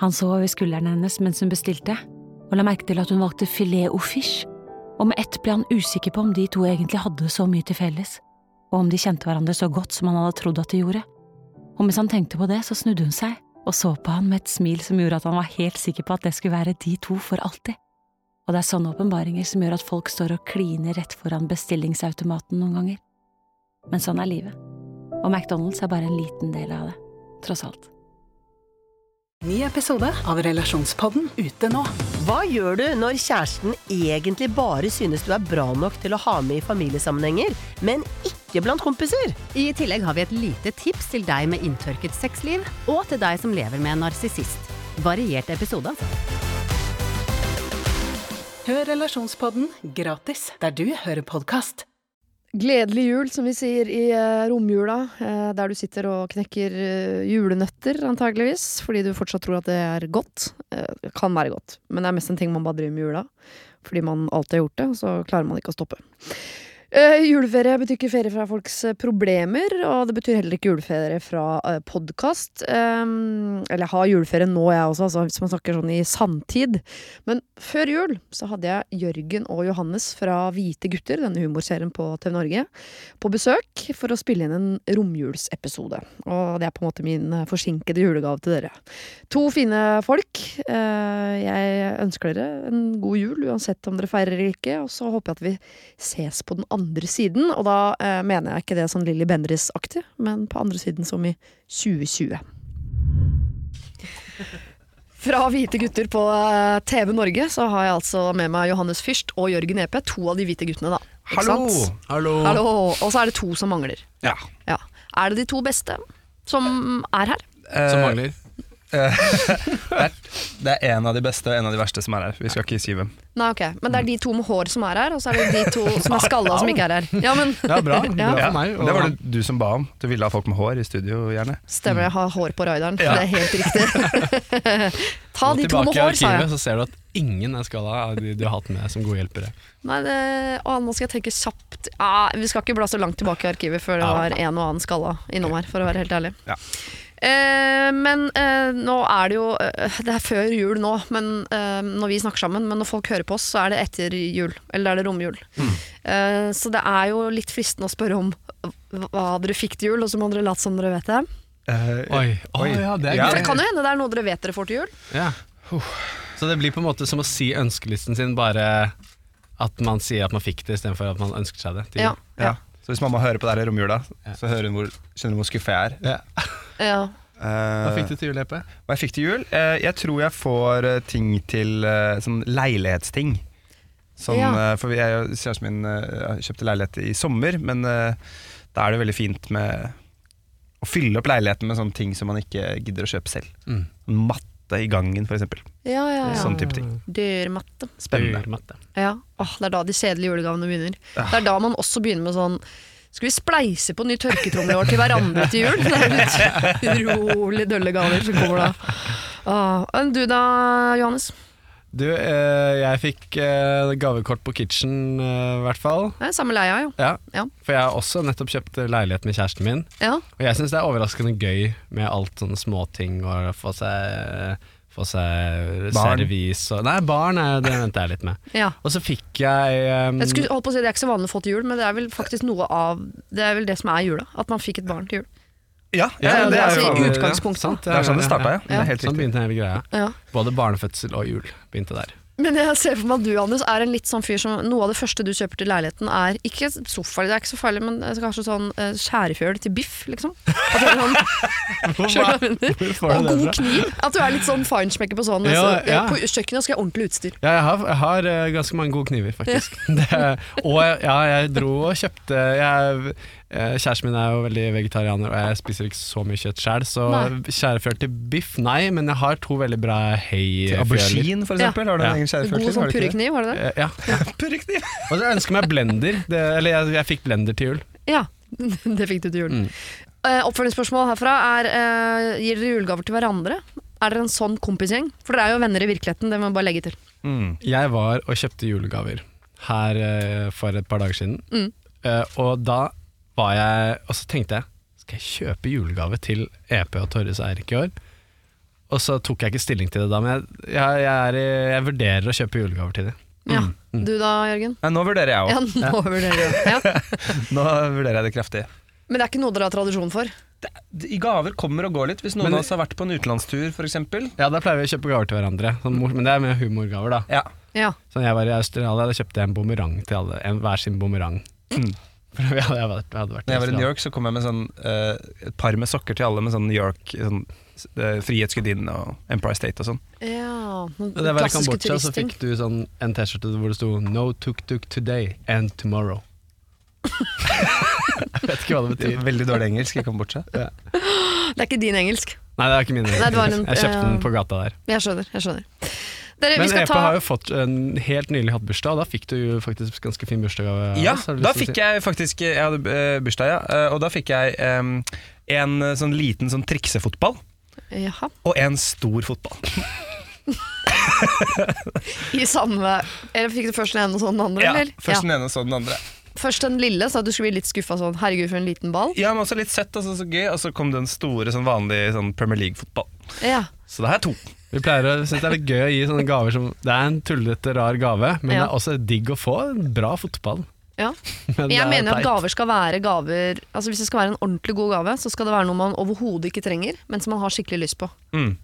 Han så over skulderen hennes mens hun bestilte, og la merke til at hun valgte filet au fiche, og med ett ble han usikker på om de to egentlig hadde så mye til felles, og om de kjente hverandre så godt som han hadde trodd at de gjorde. Og mens han tenkte på det, så snudde hun seg og så på han med et smil som gjorde at han var helt sikker på at det skulle være de to for alltid. Og det er sånne åpenbaringer som gjør at folk står og kliner rett foran bestillingsautomaten noen ganger. Men sånn er livet, og McDonald's er bare en liten del av det, tross alt. Ny episode av Relasjonspodden ute nå. Hva gjør du når kjæresten egentlig bare synes du er bra nok til å ha med i familiesammenhenger, men ikke blant kompiser? I tillegg har vi et lite tips til deg med inntørket sexliv, og til deg som lever med en narsissist. Variert episode, altså. Hør Relasjonspodden gratis der du hører podkast. Gledelig jul, som vi sier i eh, romjula, eh, der du sitter og knekker eh, julenøtter, antageligvis, fordi du fortsatt tror at det er godt. Det kan være godt, men det er mest en ting man bare driver med jula. Fordi man alltid har gjort det, så klarer man ikke å stoppe. Eh, juleferie betyr ikke ferie fra folks eh, problemer, og det betyr heller ikke juleferie fra uh, podkast. eller jeg har juleferie nå, jeg også, altså, hvis man snakker sånn i sanntid. Men før jul så hadde jeg Jørgen og Johannes fra Hvite gutter, denne humorserien på TV Norge, på besøk for å spille inn en romjulsepisode. Og det er på en måte min eh, forsinkede julegave til dere. To fine folk. Uh, jeg ønsker dere en god jul, uansett om dere feirer eller ikke. Og så håper jeg at vi ses på den andre siden. Og da eh, mener jeg ikke det sånn Lilly Bendriss-aktig, men på andre siden som i 2020. Fra Hvite gutter på eh, TV Norge så har jeg altså med meg Johannes Fyrst og Jørgen Epe. To av de hvite guttene, da. Ikke Hallo! sant? Hallo! Hallo! Og så er det to som mangler. Ja. Ja. Er det de to beste som er her? Som mangler. det, er, en av de beste og en av de verste som er her. Vi skal ikke si hvem. Nei, ok. Men det er de to med hår som er her, og så er det de to som er skalla som ikke er her. Ja, men Ja, bra. Ja. bra for meg. og- Det var det du som ba om. Du ville ha folk med hår i studio, gjerne. Stemmer, jeg har hår på raideren. Ja. Det er helt riktig. Ta de to med hår, sa jeg. så ser du at ingen er skalla av de du har hatt med som gode hjelpere. Nei, det, å, nå skal jeg tenke kjapt ah, Vi skal ikke bla så langt tilbake i arkivet før det var en og annen skalla innom her, for å være helt ærlig. Ja. Eh, men eh, nå er det jo eh, Det er før jul nå, men eh, når vi snakker sammen. Men når folk hører på oss, så er det etter jul. Eller er det romjul. Eh, så det er jo litt fristende å spørre om hva dere fikk til jul, og så må dere late som dere vet det. Eh, Oi, Oi. ja, det er Ja. For det kan jo hende det er noe dere vet dere får til jul. Ja. Så det blir på en måte som å si ønskelisten sin, bare at man sier at man fikk det istedenfor at man ønsker seg det. Ja, ja. Så hvis mamma hører på det her i romjula, Ja. så hører hun hvor, skjønner hun hvor skuffa jeg er. Ja. ja. Eh, Hva fikk du til jul, Epe? Hva jeg fikk til jul? Eh, jeg tror jeg får eh, ting til eh, sånn leilighetsting. Sånn, Ja. eh, for jeg og kjæresten min eh, kjøpte leilighet i sommer, men eh, da er det veldig fint med å fylle opp leiligheten med sånne ting som man ikke gidder å kjøpe selv. Mm. Matte i gangen, f.eks. Ja, ja, ja. Sånn type ting. Dørmatte. Spennende. Dørmatte. Ja, Åh, det er da de kjedelige julegavene begynner. Det er da man også begynner med sånn Skal vi spleise på ny tørketrommel i år til hverandre til jul? Det er utrolig dølle gaver som kommer da. Ah, du da, Johannes? Du, eh, jeg fikk eh, gavekort på Kitchen, eh, i hvert fall. Eh, samme leia, jo. Ja. Ja. For jeg har også nettopp kjøpt leilighet med kjæresten min. Ja. Og jeg syns det er overraskende gøy med alt sånne småting og få seg, få seg Barn. servis og Nei, barn er, det venter jeg litt med. ja. Og så fikk jeg um, Jeg skulle holdt på å si Det er ikke så vanlig å få til jul, men det er vel faktisk noe av Det er vel det som er jula. At man fikk et barn til jul. Ja, ja, det er jo altså utgangspunktet. sant, Det er sånn det starta, ja. Det er helt Sånn begynte hele greia. Ja. Både barnefødsel og jul begynte der. Men jeg ser for meg at du, Anders, er en litt sånn fyr som Noe av det første du kjøper til leiligheten, er ikke sofa, det er ikke så farlig, men kanskje sånn eh, skjærefjøl til biff, liksom. At det er sånn, Og god kniv. At du er litt sånn feinschmecker på sånn. Ja, så, ja. På kjøkkenet skal jeg ha ordentlig utstyr. Ja, jeg har, jeg har eh, ganske mange gode kniver, faktisk. Det, og jeg- ja, jeg dro og kjøpte jeg, eh, Kjæresten min er jo veldig vegetarianer, og jeg spiser ikke så mye kjøtt sjøl, så Nei. skjærefjøl til biff, nei, men jeg har to veldig bra heifjøler Til Aubergine, for eksempel. Har du Ja. en egen skjærefjøl God til? sånn har du det? purrekniv, var det det? Eh, Ja. Purrekniv! Og så ønsker jeg meg blender. Det, eller jeg, jeg fikk blender til jul. Ja, det fikk du til jul. Mm. Uh, oppfølgingsspørsmål herfra er uh, Gir dere julegaver til hverandre? Er dere en sånn kompisgjeng? For dere er jo venner i virkeligheten, det må jeg bare legge til. Mm. Jeg var og kjøpte julegaver her uh, for et par dager siden. Mm. Eh, og da var jeg Og så tenkte jeg Skal jeg kjøpe julegave til EP og Torres og Eirik i år? og så tok jeg ikke stilling til det da, men jeg, jeg, jeg, er, i- jeg vurderer å kjøpe julegaver til dem. Ja. Mm. Du da, Jørgen? Ja, nå vurderer jeg Ja, nå vurderer. Ja. Nå vurderer jeg det kraftig. Men det er ikke noe dere har tradisjon for? I gaver kommer og går litt. Hvis noen Men- av oss har vært på en utenlandstur, f.eks. Ja, da pleier vi å kjøpe gaver til hverandre, sånn, men det er med humorgaver, da. Ja. Ja. Sånn, jeg var i Australia, da kjøpte jeg en bumerang til alle. En, hver sin bumerang. Mm. For vi hadde, vært, jeg hadde vært Når jeg var i New York, så kom jeg med sånn, uh, et par med sokker til alle, med sånn New York sånn, uh, Frihetsgudinnen og Empire State og sånn. ja. Og det var i Kambodsja, så fikk du sånn en T-skjorte hvor det sto 'No tuk-tuk today and tomorrow'. jeg vet ikke hva det betyr. Veldig dårlig engelsk i Kambodsja. Det er ikke din engelsk. Nei, det er ikke min. Nei, en- jeg kjøpte den på gata der. Jeg skjønner. jeg skjønner Dere, vi Men skal Epa ta har jo fått en helt nylig hatt bursdag, og da fikk du jo faktisk ganske fin bursdagsgave. av Ja, da fikk si? jeg faktisk Jeg hadde eh, bursdag, ja. eh, Og da fikk jeg um, en sånn liten sånn triksefotball Jaha. og en stor fotball. I samme Eller fikk du først den ene og så den andre, Ja, eller? Først den ene og så den andre. Først den lille, så at du skulle bli litt skuffa sånn Herregud, for en liten ball. Ja, men også litt søtt og så, så gøy. Og så kom den store, sånn vanlig sånn Premier League-fotball. Ja. Så det her er to. Vi pleier å synes det er litt gøy å gi sånne gaver som Det er en tullete, rar gave, men Ja. det er også digg å få en bra fotball. Ja. Men det Jeg er mener at teit. gaver skal være gaver Altså Hvis det skal være en ordentlig god gave, så skal det være noe man overhodet ikke trenger, men som man har skikkelig lyst på. Mm.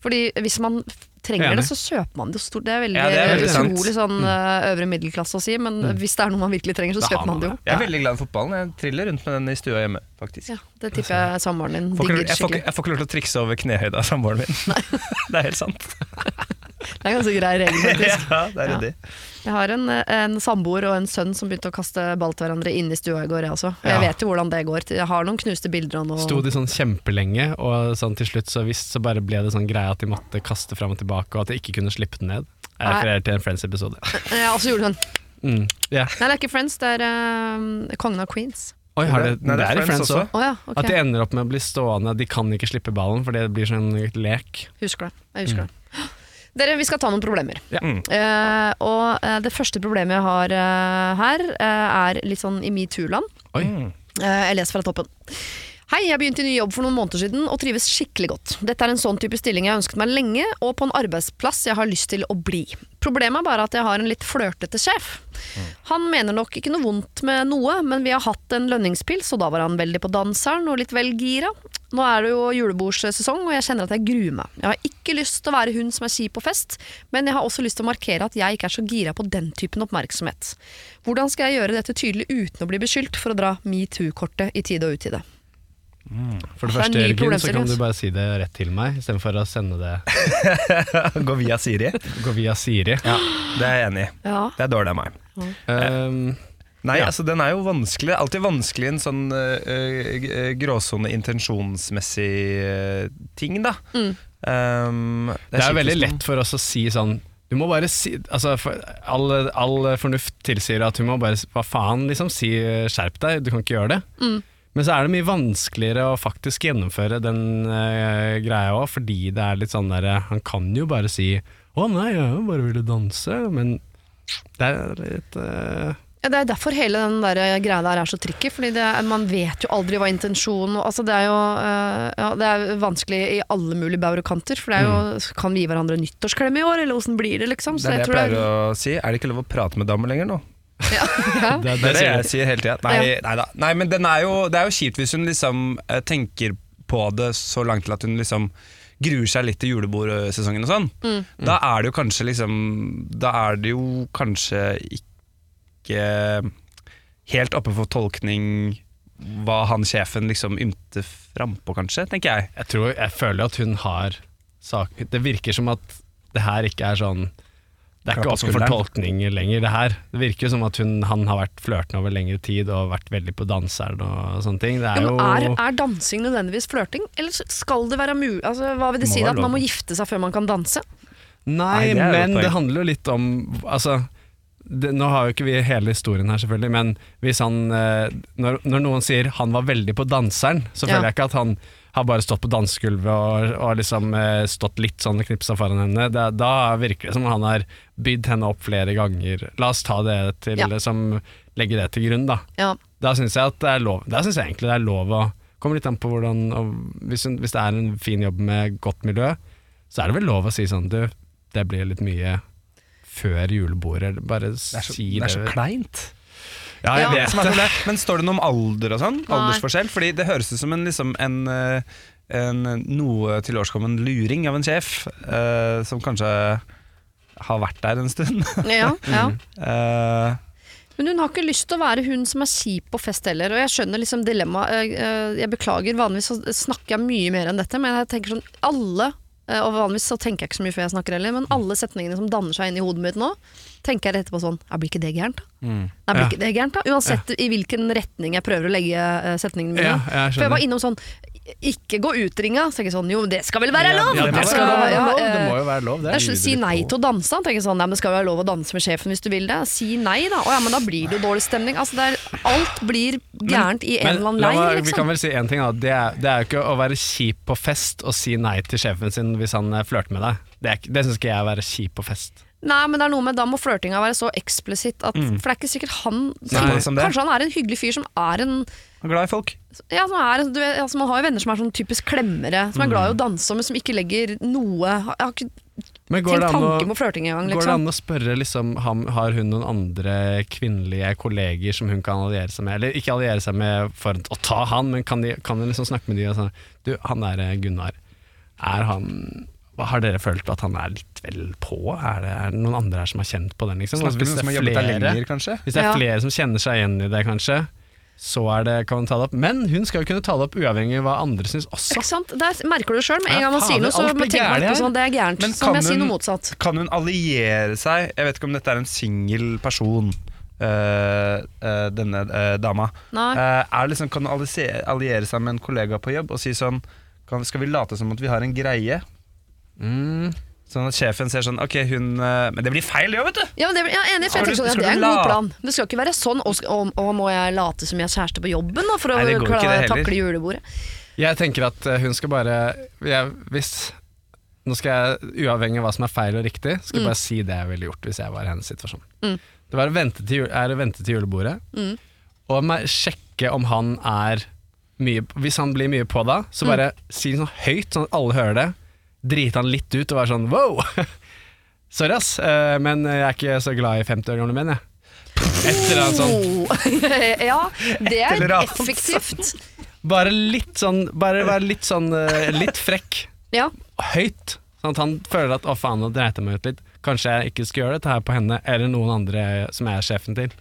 Fordi hvis man f- trenger det, så kjøper man det stort. Det er veldig, Ja, det er veldig utrolig sånn eh, øvre middelklasse å si, men hvis det er noe man virkelig trenger, så Da kjøper man det jo. Jeg er veldig glad i fotballen. Jeg triller rundt med den i stua hjemme, faktisk. Ja, det tipper jeg samboeren din digger skikkelig. jeg får ikke lov til å trikse over knehøyde av samboeren min. det er helt sant. Det er ganske grei regel, faktisk. ja, det er Ja. Jeg har en, en samboer og en sønn som begynte å kaste ball til hverandre inne i stua i går, jeg også. Jeg Ja. Vet jo hvordan det går. Jeg har noen knuste bilder av noe Sto de sånn kjempelenge, og sånn til slutt så visst så bare ble det sånn greie at de måtte kaste fram og tilbake, og at de ikke kunne slippe den ned. Jeg refererer til en Friends-episode. Ja, og så gjorde hun Mm. yeah. Nei, det er ikke Friends, det er uh, Kongen av Queens. Oi, har det, Nei, det er i Friends også. også. Oh, ja, okay. At de ender opp med å bli stående, de kan ikke slippe ballen, for det blir sånn lek. Husker det. Jeg husker det. Dere, vi skal ta noen problemer. Ja. Eh, og uh, det første problemet jeg har uh, her, er litt sånn i metoo-land. Mm. Eh, jeg leser fra toppen. Hei, jeg begynte i ny jobb for noen måneder siden og trives skikkelig godt. Dette er en sånn type stilling jeg har ønsket meg lenge, og på en arbeidsplass jeg har lyst til å bli. Problemet er bare at jeg har en litt flørtete sjef. Han mener nok ikke noe vondt med noe, men vi har hatt en lønningspils, og da var han veldig på danseren og litt vel gira. Nå er det jo julebordsesong, og jeg kjenner at jeg gruer meg. Jeg har ikke lyst til å være hun som er kjip på fest, men jeg har også lyst til å markere at jeg ikke er så gira på den typen oppmerksomhet. Hvordan skal jeg gjøre dette tydelig uten å bli beskyldt for å dra metoo-kortet i tide og utide? For det Det er første, Jørgen, så kan du bare si det rett til meg, istedenfor å sende det Gå via Siri. gå via Siri. Ja, det er jeg enig i. Ja. Det er dårlig av meg. Um, Nei, Ja. altså den er jo vanskelig. Alltid vanskelig en sånn uh, gråsone intensjonsmessig uh, ting, da. Mm. Um, det er kjipt veldig lett for oss å si sånn Du må bare si altså, for, all, all fornuft tilsier at du må bare Hva faen, liksom? Si skjerp deg, du kan ikke gjøre det. Mm. Men så er det mye vanskeligere å faktisk gjennomføre den uh, greia òg, fordi det er litt sånn derre Han kan jo bare si 'Å nei, jeg bare ville danse', men det er litt uh... Ja, det er derfor hele den der greia der er så tricky, fordi det man vet jo aldri hva intensjonen altså Det er jo uh, ja, det er vanskelig i alle mulige bauger og kanter, for det er jo Kan vi gi hverandre nyttårsklem i år, eller åssen blir det, liksom? Det er det jeg pleier å si. Er det ikke lov å prate med damer lenger nå? Ja, ja. det, Det er det jeg sier hele tida. Nei, nei da. Nei, men den er jo, det er jo kjipt hvis hun liksom eh, tenker på det så langt til at hun liksom gruer seg litt til julebordsesongen og sånn. Mm. Da er det jo kanskje liksom Da er det jo kanskje ikke helt oppe for tolkning hva han sjefen liksom ymter frampå, kanskje, tenker jeg. Jeg, tror, jeg føler at hun har sak Det virker som at det her ikke er sånn Det er ikke oppe for tolkning lenger, det her. Det virker jo som at hun, han har vært flørtende over lengre tid og vært veldig på danseren og sånne ting. Det er Ja, jo er, er dansing nødvendigvis flørting, eller skal det være mulig altså, Hva vil det Må si at man må gifte seg før man kan danse? Nei, Nei, det men det handler jo litt om Altså, det, nå har jo ikke vi hele historien her, selvfølgelig, men hvis han eh, når, når noen sier 'han var veldig på danseren', så Ja. føler jeg ikke at han har bare stått på dansegulvet og, og liksom eh, stått litt sånn og knipsa foran henne. Det, da virker det som han har bydd henne opp flere ganger. La oss ta det til Ja. som Legge det til grunn, da. Ja. Da syns jeg at det er lov Da synes jeg egentlig det er lov å kommer litt an på hvordan og hvis, hvis det er en fin jobb med godt miljø, så er det vel lov å si sånn Du, det blir litt mye før julebordet. Bare Det er så, si det er så det. kleint. Ja, jeg vet Som er det. Men står det noe om alder og sånn? Aldersforskjell? Fordi det høres ut som en, liksom, en, eh, en noe tilårskommen luring av en sjef, uh, som kanskje har vært der en stund. Ja, ja. uh, Men hun har ikke lyst til å være hun som er kjip på fest heller, og jeg skjønner liksom dilemmaet. Jeg, beklager, vanligvis så snakker jeg mye mer enn dette, men jeg tenker sånn alle og vanligvis så tenker jeg ikke så mye før jeg snakker heller, men alle setningene som danner seg inn i hodet mitt nå, tenker jeg etterpå sånn ja, Blir ikke det gærent, da? mm. Nei, blir Ja. ikke det gærent, da? Uansett i hvilken retning jeg prøver å legge eh, setningene mine. Ja, jeg For jeg var innom sånn Ikke gå ut-ringa. Så tenker jeg sånn Jo, det skal vel være lov! Ja, det skal være lov. Det må jo være lov, det. er si nei til å danse. Han tenker sånn, ja, men skal det være lov å danse med sjefen hvis du vil det? Si nei, da. Å ja, men da blir det jo dårlig stemning. Altså, er, alt blir gærent i en eller annen leir, Liksom. Vi kan vel si en ting da Det er, det er jo ikke å være kjip på fest og si nei til sjefen sin hvis han eh, flørter med deg. Det, er det syns ikke jeg er å være kjip på fest. Nei, men det er noe med da må flørtinga være så eksplisitt at For det er ikke sikkert han. Kanskje han er en hyggelig fyr som er en glad i folk. Ja, som er, du vet, altså, Man har jo venner som er sånn typisk klemmere, som er glad i å danse, men som ikke legger noe Jeg har ikke Men går det å, flørting engang, går det liksom. an å spørre liksom, ham- Har hun noen andre kvinnelige kolleger som hun kan alliere seg med? Eller ikke alliere seg med for å ta han, men kan, de, kan hun liksom snakke med de og sånn Du, han der eh, Gunnar, er han har dere følt at han er litt vel på? Er det, er det noen andre her som har kjent på den? Liksom? Snakker noen som er jobbet der flere- lenger, kanskje? Hvis det er Ja. flere som kjenner seg igjen i det, kanskje, så er det, kan hun ta det opp. Men hun skal jo kunne ta det opp uavhengig av hva andre syns også. Ikke sant? Der merker du det sjøl. Med en gang man sier noe, så tenker man ikke sånn det er gærent. Men kan hun, si hun- noe motsatt. Kan hun alliere seg Jeg vet ikke om dette er en singel person, øh, øh, denne øh, dama. Liksom, kan hun alliere seg med en kollega på jobb og si sånn kan, Skal vi late som at vi har en greie? Mm. Sånn at sjefen ser sånn Ok, hun øh, Men det blir feil, jo, vet du! Ja, men det, ja, enig, for Skal jeg du- tenker sånn, ja, skal Det er du en god la- plan. Det skal ikke være sånn. Og, og, og må jeg late som jeg er kjæreste på jobben da, for å Nei, det går ikke klare det heller. takle julebordet? Jeg tenker at eh, hun skal bare jeg, Hvis Nå skal jeg, uavhengig av hva som er feil og riktig, skal jeg bare si det jeg ville gjort hvis jeg var i hennes situasjon. Mm. Det var å vente til, jul- er å vente til julebordet, Mm. og meg, sjekke om han er mye Hvis han blir mye på da, så bare si sånn høyt, sånn at alle hører det. Drite han litt ut og være sånn wow! Sorry, ass, eh, men jeg er ikke så glad i 50 år gamle menn, jeg. Et eller annet sånn Oh. ja, det er effektivt. Bare litt sånn Bare være litt sånn eh, Litt frekk. Ja. høyt. Sånn at han føler at 'å faen, nå dreit jeg meg ut litt'. Kanskje jeg ikke skal gjøre dette her på henne eller noen andre som jeg er sjefen til.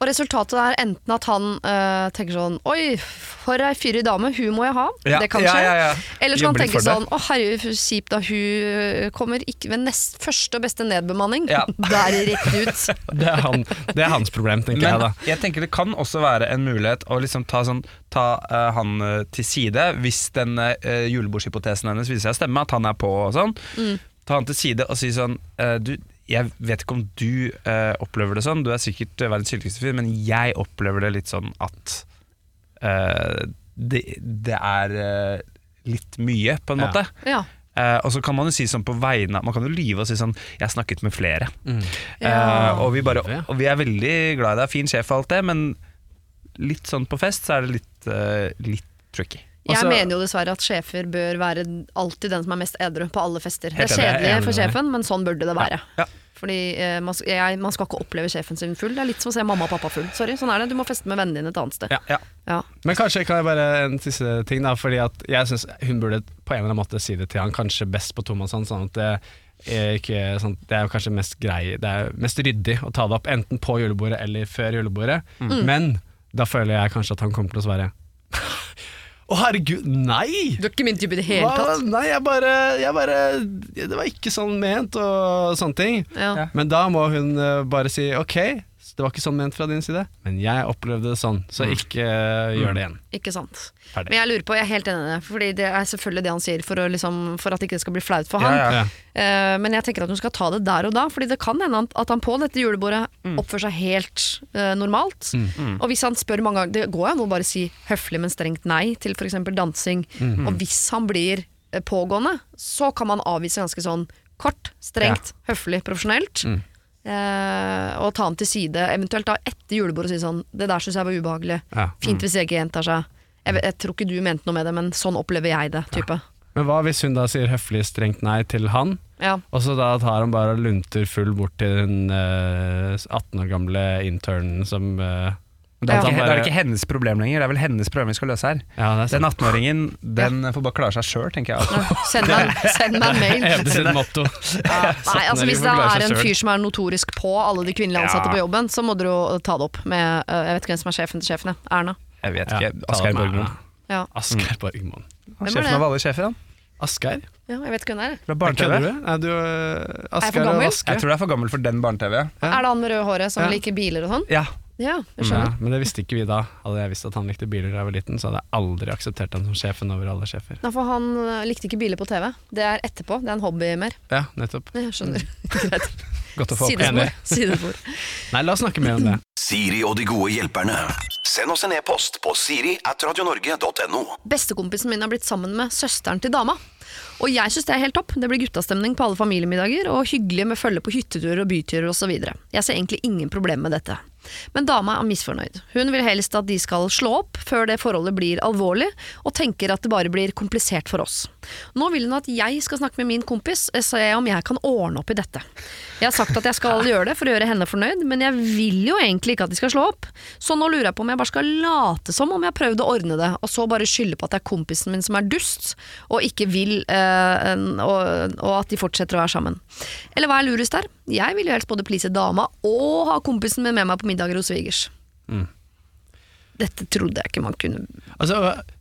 Og resultatet er enten at han øh, tenker sånn Oi, for ei fyrig dame, hun må jeg ha. Ja, det kan skje. ja, ja. Eller så kan han tenke sånn Å herregud, kjipt da, hun øh, kommer ikke ved nest første og beste nedbemanning. Ja. Der rett ut. Det er, han, det er hans problem, tenker jeg da. jeg tenker det kan også være en mulighet å liksom ta, sånn, ta uh, han eh, til side hvis den uh, julebordshypotesen hennes viser seg å stemme, at han er på og sånn. Ta han til side og si sånn uh, Du, jeg vet ikke om du uh, opplever det sånn, du er sikkert eh, verdens hyggeligste fyr, men jeg opplever det litt sånn at uh, det, det er litt mye, på en Ja. måte. Ja. Uh, og så kan man jo si sånn på vegne Man kan jo lyve og si sånn 'Jeg har snakket med flere'. Mm. Ja. Eh, og, vi bare, og vi er veldig glad i deg, fin sjef og alt det, men litt sånn på fest så er det litt, uh, litt tricky. Jeg altså, mener jo dessverre at sjefer bør være alltid den som er mest edru på alle fester. Det er kjedelig for sjefen, men sånn burde det være. Ja. Fordi eh, man, jeg, man skal ikke oppleve sjefen sin full. Det er litt som å se mamma og pappa full. Sorry, sånn er det. Du må feste med vennene dine et annet sted. Ja. Ja. Ja. Men kanskje kan jeg bare en siste ting, da. Fordi at jeg syns hun burde på en eller annen måte si det til han, kanskje best på tomannshånd. Sånn at det er, ikke, sånn, det er jo kanskje mest grei Det er mest ryddig å ta det opp enten på julebordet eller før julebordet. Mm. Men da føler jeg kanskje at han kommer til å svare Å, herregud, nei! Du er ikke min type i det hele Hva? tatt. Nei, jeg bare, jeg bare Det var ikke sånn ment, og sånne ting. Ja. Men da må hun eh, bare si ok, det var ikke sånn ment fra din side, men jeg opplevde det sånn, så ikke uh, gjør det igjen. Ikke sant. Ferdig. Men jeg lurer på, jeg er helt enig i det. Fordi det er selvfølgelig det han sier for, å liksom, for at ikke det skal bli flaut for Ja, han. ja. Ja. Eh, men jeg tenker at hun skal ta det der og da, Fordi det kan hende at han på dette julebordet oppfører seg helt uh, normalt. Og hvis han spør mange ganger Det går jo an å bare si høflig, men strengt nei til f.eks. dansing. Og hvis han blir pågående, så kan man avvise ganske sånn kort, strengt, høflig, profesjonelt. Mm. Eh, og ta den til side, eventuelt da etter julebordet og si sånn Det der syns jeg var ubehagelig. Ja. Fint hvis det ikke gjentar seg. Jeg, jeg tror ikke du mente noe med det, men sånn opplever jeg det. type Men hva hvis hun da sier høflig strengt nei til han, Ja, og så da tar han bare og lunter full bort til den eh, 18 år gamle internen som eh, Det er, han ikke, det er ikke hennes problem lenger, det er vel hennes problem vi skal løse her. Ja, Den 18-åringen den får bare klare seg sjøl, tenker jeg. Send meg, send meg en mail. Ja, nei, altså Hvis det er en fyr som er notorisk på alle de kvinnelige ansatte Ja. på jobben, så må dere jo ta det opp med øh, Jeg vet ikke hvem som er sjefen til sjefen. jeg. Erna. Jeg vet ikke. Asgeir Borgmoen. Ja. Asgeir Borgmoen. Sjefen av alle sjefer, han. Asgeir? ja, jeg vet ikke hvem det er. Fra barne-TV. du? Du øh, Er jeg Asgeir og gammel? Jeg tror du er for gammel for den barne-TV. Ja. Er det han med røde håret som Ja. liker biler og sånn? Ja. Ja, jeg Ja, men det visste ikke vi da. Hadde jeg visst at han likte biler da jeg var liten, så hadde jeg aldri akseptert han som sjefen over alle sjefer. Nei, for han øh, likte ikke biler på TV. Det er etterpå. Det er en hobby mer. Ja, nettopp. Jeg skjønner. Greit. Godt å få opp. Enig. Sidespor. Nei, la oss snakke mer om det. Siri og de gode hjelperne. Send oss en e-post på siri at radionorge.no. Bestekompisen min har blitt sammen med søsteren til dama. Og jeg syns det er helt topp. Det blir guttastemning på alle familiemiddager, og hyggelig med følge på hytteturer og byturer osv. Jeg ser egentlig ingen problem med dette. Men dama er misfornøyd. Hun vil helst at de skal slå opp før det forholdet blir alvorlig, og tenker at det bare blir komplisert for oss. Nå vil hun at jeg skal snakke med min kompis, og se om jeg kan ordne opp i dette. Jeg har sagt at jeg skal gjøre det for å gjøre henne fornøyd, men jeg vil jo egentlig ikke at de skal slå opp. Så nå lurer jeg på om jeg bare skal late som om jeg har prøvd å ordne det, og så bare skylde på at det er kompisen min som er dust, og ikke vil, øh, og, og at de fortsetter å være sammen. Eller hva er lurest der? Jeg vil jo helst både please dama og ha kompisen min med meg på middager hos svigers. Mm. Dette trodde jeg ikke man kunne Altså,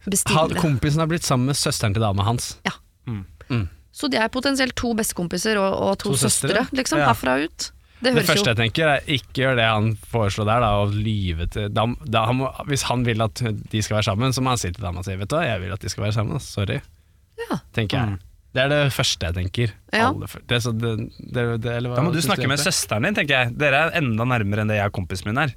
bestille. kompisen har blitt sammen med søsteren til dama hans. Så de er potensielt to bestekompiser og, og to, To søstre, søstre? liksom, Ja. herfra og ut. Det Det første jo jeg tenker er ikke gjør det han foreslår der, da, å lyve til da, da, han må, Hvis han vil at de skal være sammen, så må han si til dama si Vet du hva, jeg vil at de skal være sammen, sorry. Ja. Tenker jeg. Det er det første jeg tenker. Ja. Aller det, er så det, det, det, eller Da må du snakke med søsteren din, tenker jeg. Dere er enda nærmere enn det jeg og kompisen min er.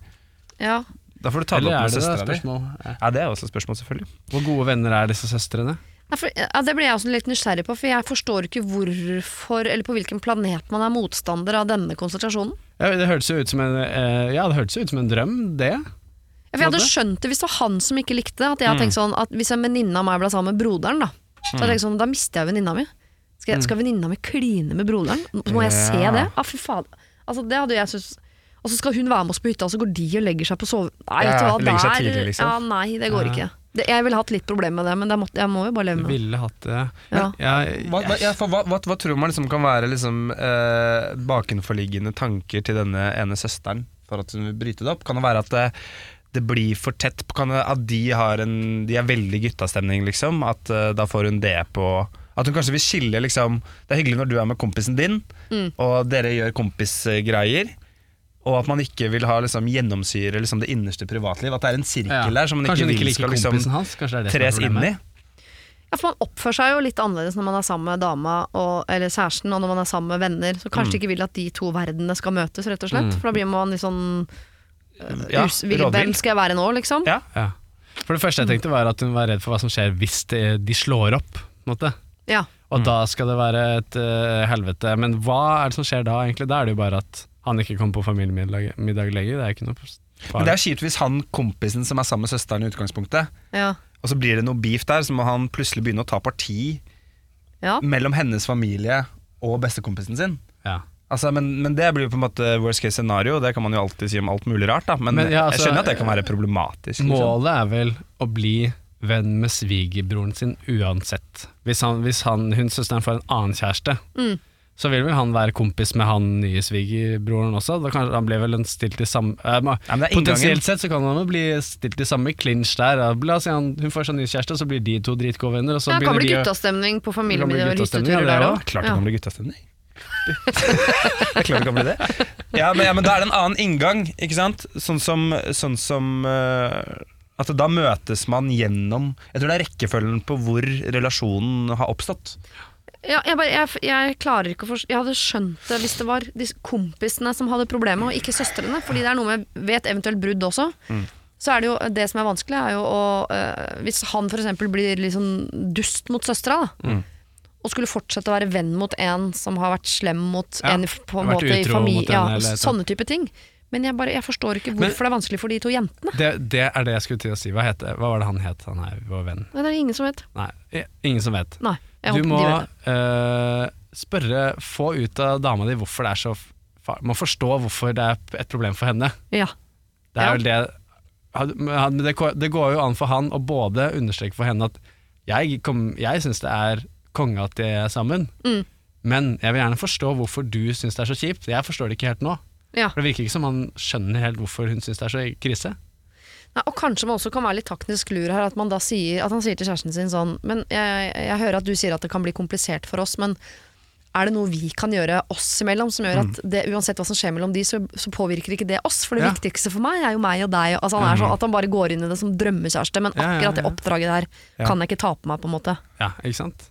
Ja. Da får du ta det opp med søstera di. Ja. Ja, det er også et spørsmål, selvfølgelig. Hvor gode venner er disse søstrene? Ja, det blir jeg også litt nysgjerrig på, for jeg forstår ikke hvorfor, eller på hvilken planet man er motstander av denne konsentrasjonen. Ja, det hørtes jo ut som en, eh, ja, det hørtes jo ut som en drøm, det. Ja, For jeg hadde skjønt det hvis det var han som ikke likte det. At jeg hadde Mm. tenkt sånn at Hvis en venninne av meg ble sammen med broderen, da Så jeg sånn, da mister jeg venninna mi. Skal, Mm. jeg- skal venninna mi kline med broderen? Må jeg se Ja. det? Ja, fy faen. Altså, det hadde jeg syntes Og så skal hun være med oss på hytta, og så går de og legger seg på sove... Nei, vet du Ja, hva, legger seg der- tidlig, liksom. Ja, nei, det går ikke. Det, jeg ville hatt litt problemer med det, men det måtte, jeg må jo bare leve med det. Ville hatt det. Ja. Ja, Hva, hva, ja, for hva, hva, hva tror man liksom kan være liksom, eh, bakenforliggende tanker til denne ene søsteren for at hun vil bryte det opp? Kan det være at det, det blir for tett? Kan det, at de, har en, de er veldig guttastemning, liksom? At uh, da får hun det på At hun kanskje vil skille liksom Det er hyggelig når du er med kompisen din, Mm. og dere gjør kompisgreier. Og at man ikke vil ha liksom, gjennomsyre liksom, det innerste privatliv. At det er en sirkel Ja. der som man Kanskje ikke vil skal liksom, hans? Det det tres inn i. Ja, for Man oppfører seg jo litt annerledes når man er sammen med dama og, eller kjæresten, og når man er sammen med venner. Så kanskje mm. ikke vil at de to verdenene skal møtes, rett og slett. Mm. For da blir man litt sånn Ja, us, vil. Hvem skal jeg være nå, liksom? Ja. Ja. For det første jeg tenkte var at hun var redd for hva som skjer hvis de, de slår opp. På en måte. Ja. Og da skal det være et uh, helvete. Men hva er det som skjer da, egentlig? Da er det jo bare at han ikke kommer på familiemiddag middag lenger. Det er ikke noe Men det er kjipt hvis han kompisen som er sammen med søsteren i utgangspunktet, Ja. og så blir det noe beef der, så må han plutselig begynne å ta parti ja. mellom hennes familie og bestekompisen sin. Ja. Altså, men, men det blir jo på en måte worst case scenario, det kan man jo alltid si om alt mulig rart, da. Men, Men ja, altså, jeg skjønner at det kan være problematisk. Liksom. Målet er vel å bli venn med svigerbroren sin uansett. Hvis, han, hvis han, hun søsteren får en annen kjæreste, Mm. så vil vel han være kompis med han nye svigerbroren også. Da kan, han blir vel en stilt i samme eh, Ja. Potensielt sett så kan han jo bli stilt i samme clinch der. Da. La oss si han, hun får seg ny kjæreste, så blir de to dritgode venner. Og så Ja, det kan bli guttastemning på familiemiddag og hytteturer ja, der er òg. Klart det kan bli guttastemning. det klarer ikke det kan bli det. Ja men, ja, men da er det en annen inngang, ikke sant? Sånn som, sånn som uh, At da møtes man gjennom Jeg tror det er rekkefølgen på hvor relasjonen har oppstått. Ja, jeg, bare, jeg, jeg klarer ikke å forstå Jeg hadde skjønt det hvis det var de kompisene som hadde problemet, og ikke søstrene. Fordi det er noe med ved et eventuelt brudd også. Så er det jo det som er vanskelig, er jo å øh, Hvis han f.eks. blir litt sånn dust mot søstera, da. Og skulle fortsette å være venn mot en som har vært slem mot Ja, en på en måte i familie ja, eller Sånne type ting. Men jeg, bare, jeg forstår ikke Men- hvorfor det er vanskelig for de to jentene. Det, det er det jeg skulle til å si. Hva, heter, hva var det han het, han her, vår venn? Nei, det er ingen som vet. Nei, ingen som vet. Nei, jeg Du må eh, spørre, få ut av dama di hvorfor det er så Må forstå hvorfor det er et problem for henne. Ja. Det er vel det det, går- det går jo an for han å både understreke for henne at jeg, kom- jeg syns det er konge at de er sammen, Mm. men jeg vil gjerne forstå hvorfor du syns det er så kjipt. Jeg forstår det ikke helt nå. Ja. For Det virker ikke som han skjønner helt hvorfor hun syns det er så krise. Nei, og kanskje man også kan være litt taktisk lur her, at, man da sier, at han sier til kjæresten sin sånn Men jeg, jeg hører at du sier at det kan bli komplisert for oss, men er det noe vi kan gjøre oss imellom som gjør at det, uansett hva som skjer mellom de, så, så påvirker ikke det oss? For det Ja. viktigste for meg er jo meg og deg. Altså, han er sånn at han bare går inn i det som drømmekjæreste, men akkurat det oppdraget der kan jeg ikke ta på meg, på en måte. Ja, ikke sant?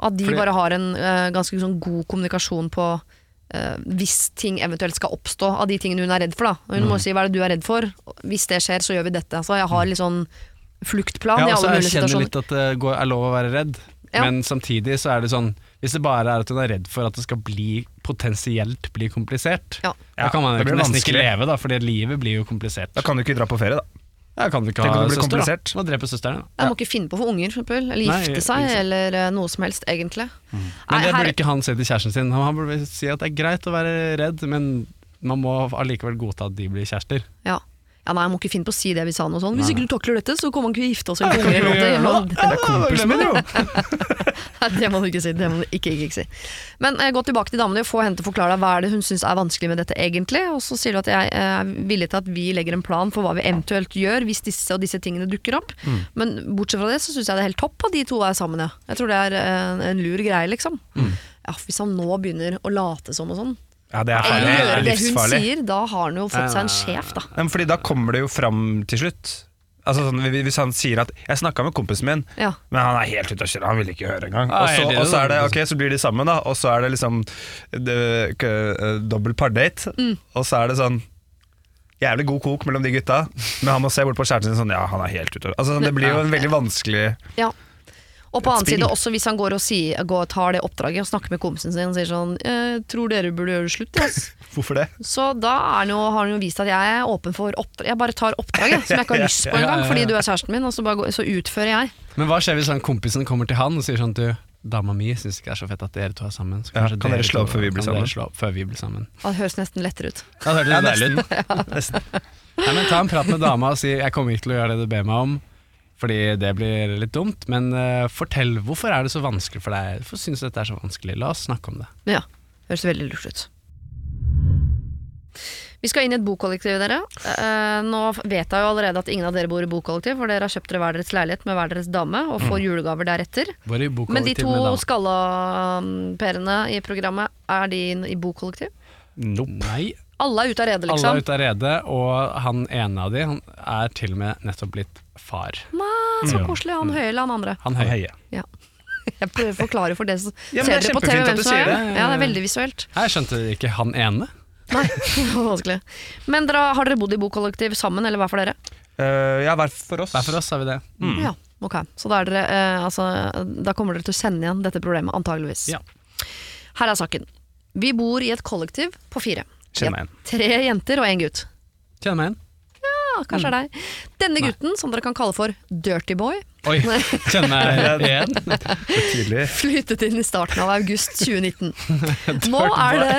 At de Fordi- bare har en uh, ganske sånn god kommunikasjon på uh, hvis ting eventuelt skal oppstå av de tingene hun er redd for. Da. Hun Mm. må si hva er det du er redd for. Hvis det skjer, så gjør vi dette. Så jeg har litt sånn fluktplan Ja, i og så alle mulige situasjoner. Jeg kjenner litt at det går, er lov å være redd, Ja. men samtidig så er det sånn Hvis det bare er at hun er redd for at det skal bli potensielt bli komplisert, Ja. da kan man jo nesten ikke leve, da, fordi livet blir jo komplisert. Da kan du ikke dra på ferie, da. Ja, kan du ikke ha søster, da? Må drepe søsteren, Ja. Jeg må ikke finne på å få unger, for eksempel. Eller Nei, gifte seg, eller eh, noe som helst, egentlig. Men Nei, det her- burde ikke han si til kjæresten sin. Han burde si at det er greit å være redd, men man må allikevel godta at de blir kjærester. Ja. Ja, nei, jeg må ikke finne på å si det hvis han og sånn. Hvis ikke du takler dette, så kommer han ikke å gifte oss. Eller noe. Det er kompisen min, jo! Det må du ikke si. Det må du ikke, ikke, ikke si. Men eh, gå tilbake til damene og få henne til å forklare deg hva er det hun syns er vanskelig med dette egentlig. Og så sier du at jeg eh, er villig til at vi legger en plan for hva vi eventuelt gjør hvis disse og disse tingene dukker opp. Mm. Men bortsett fra det så syns jeg det er helt topp at de to er sammen, ja. Jeg tror det er en, en lur greie, liksom. Mm. Ja, hvis han nå begynner å late som og sånn, Ja, det er, farlig. Eller gjøre det hun livsfarlig. sier, da har han jo fått seg en sjef, da. Ja, men fordi da kommer det jo fram til slutt. Altså sånn, Hvis han sier at 'jeg snakka med kompisen min', Ja. men han er helt ute å kjøre, han vil ikke høre engang. Og så, helt enig, og så er det ok, så blir de sammen, da, og så er det liksom det, k- eh, dobbel pardate. Mm. Og så er det sånn Jævlig god kok mellom de gutta, men han må se bort på kjæresten sin sånn Ja, han er helt ute. Altså, sånn, det blir jo en veldig vanskelig Ja. Og på annen side også hvis han går og sier, går, tar det oppdraget og snakker med kompisen sin og sier sånn «Jeg 'Tror dere burde gjøre det slutt', yes. Hvorfor det? Så da er jo, har han jo vist at jeg er åpen for oppdrag. Jeg bare tar oppdraget som jeg ikke har lyst på engang, fordi du er kjæresten min, og så, bare, går- så utfører jeg. Men hva skjer hvis han kompisen kommer til han og sier sånn du, dama mi syns ikke det er så fett at dere to er sammen. Så Ja, kan dere slå opp før vi blir sammen?» slå opp før vi blir sammen. Det høres nesten lettere ut. Ja, det Ja, nesten. ut. nesten. Nei, men Ta en prat med dama og si 'jeg kommer ikke til å gjøre det du ber meg om', fordi det blir litt dumt. Men uh, fortell, hvorfor er det så vanskelig for deg? Hvorfor syns du dette er så vanskelig? La oss snakke om det. Ja, høres veldig lurt ut. Vi skal inn i et bokollektiv, dere. Uh, nå vet jeg jo allerede at ingen av dere bor i bokollektiv, for dere har kjøpt dere hver deres leilighet med hver deres dame, og får julegaver deretter. Hvor i Men de to skallaperene skalla-perene i programmet, er de i bokollektiv? Nope. Nei, Alle er ute av redet, alle liksom. er ute av redet, og han ene av de han er til og med nettopp blitt far. Nei, så koselig. Han høye eller han andre? Han høye. Ja. Jeg prøver å forklare for dere som Ja, ser det dere på TV hvem som er det. det. Ja, det er veldig visuelt. Jeg skjønte ikke han ene. Nei, det var vanskelig. Men dere, har dere bodd i bokollektiv sammen, eller hva for dere? Uh, ja, hver for oss. Hver for oss har vi det. Ja, ok. Så da, er dere, uh, altså, da kommer dere til å sende igjen dette problemet, antageligvis. Ja. Her er saken. Vi bor i et kollektiv på fire. Kjenner meg igjen. Tre jenter og en gutt. Kjenner meg igjen. Ja, kanskje det er deg. Denne gutten, som dere kan kalle for Dirty Boy, Oi, kjenner meg igjen. Tydelig. flyttet inn i starten av august 2019. Nå er det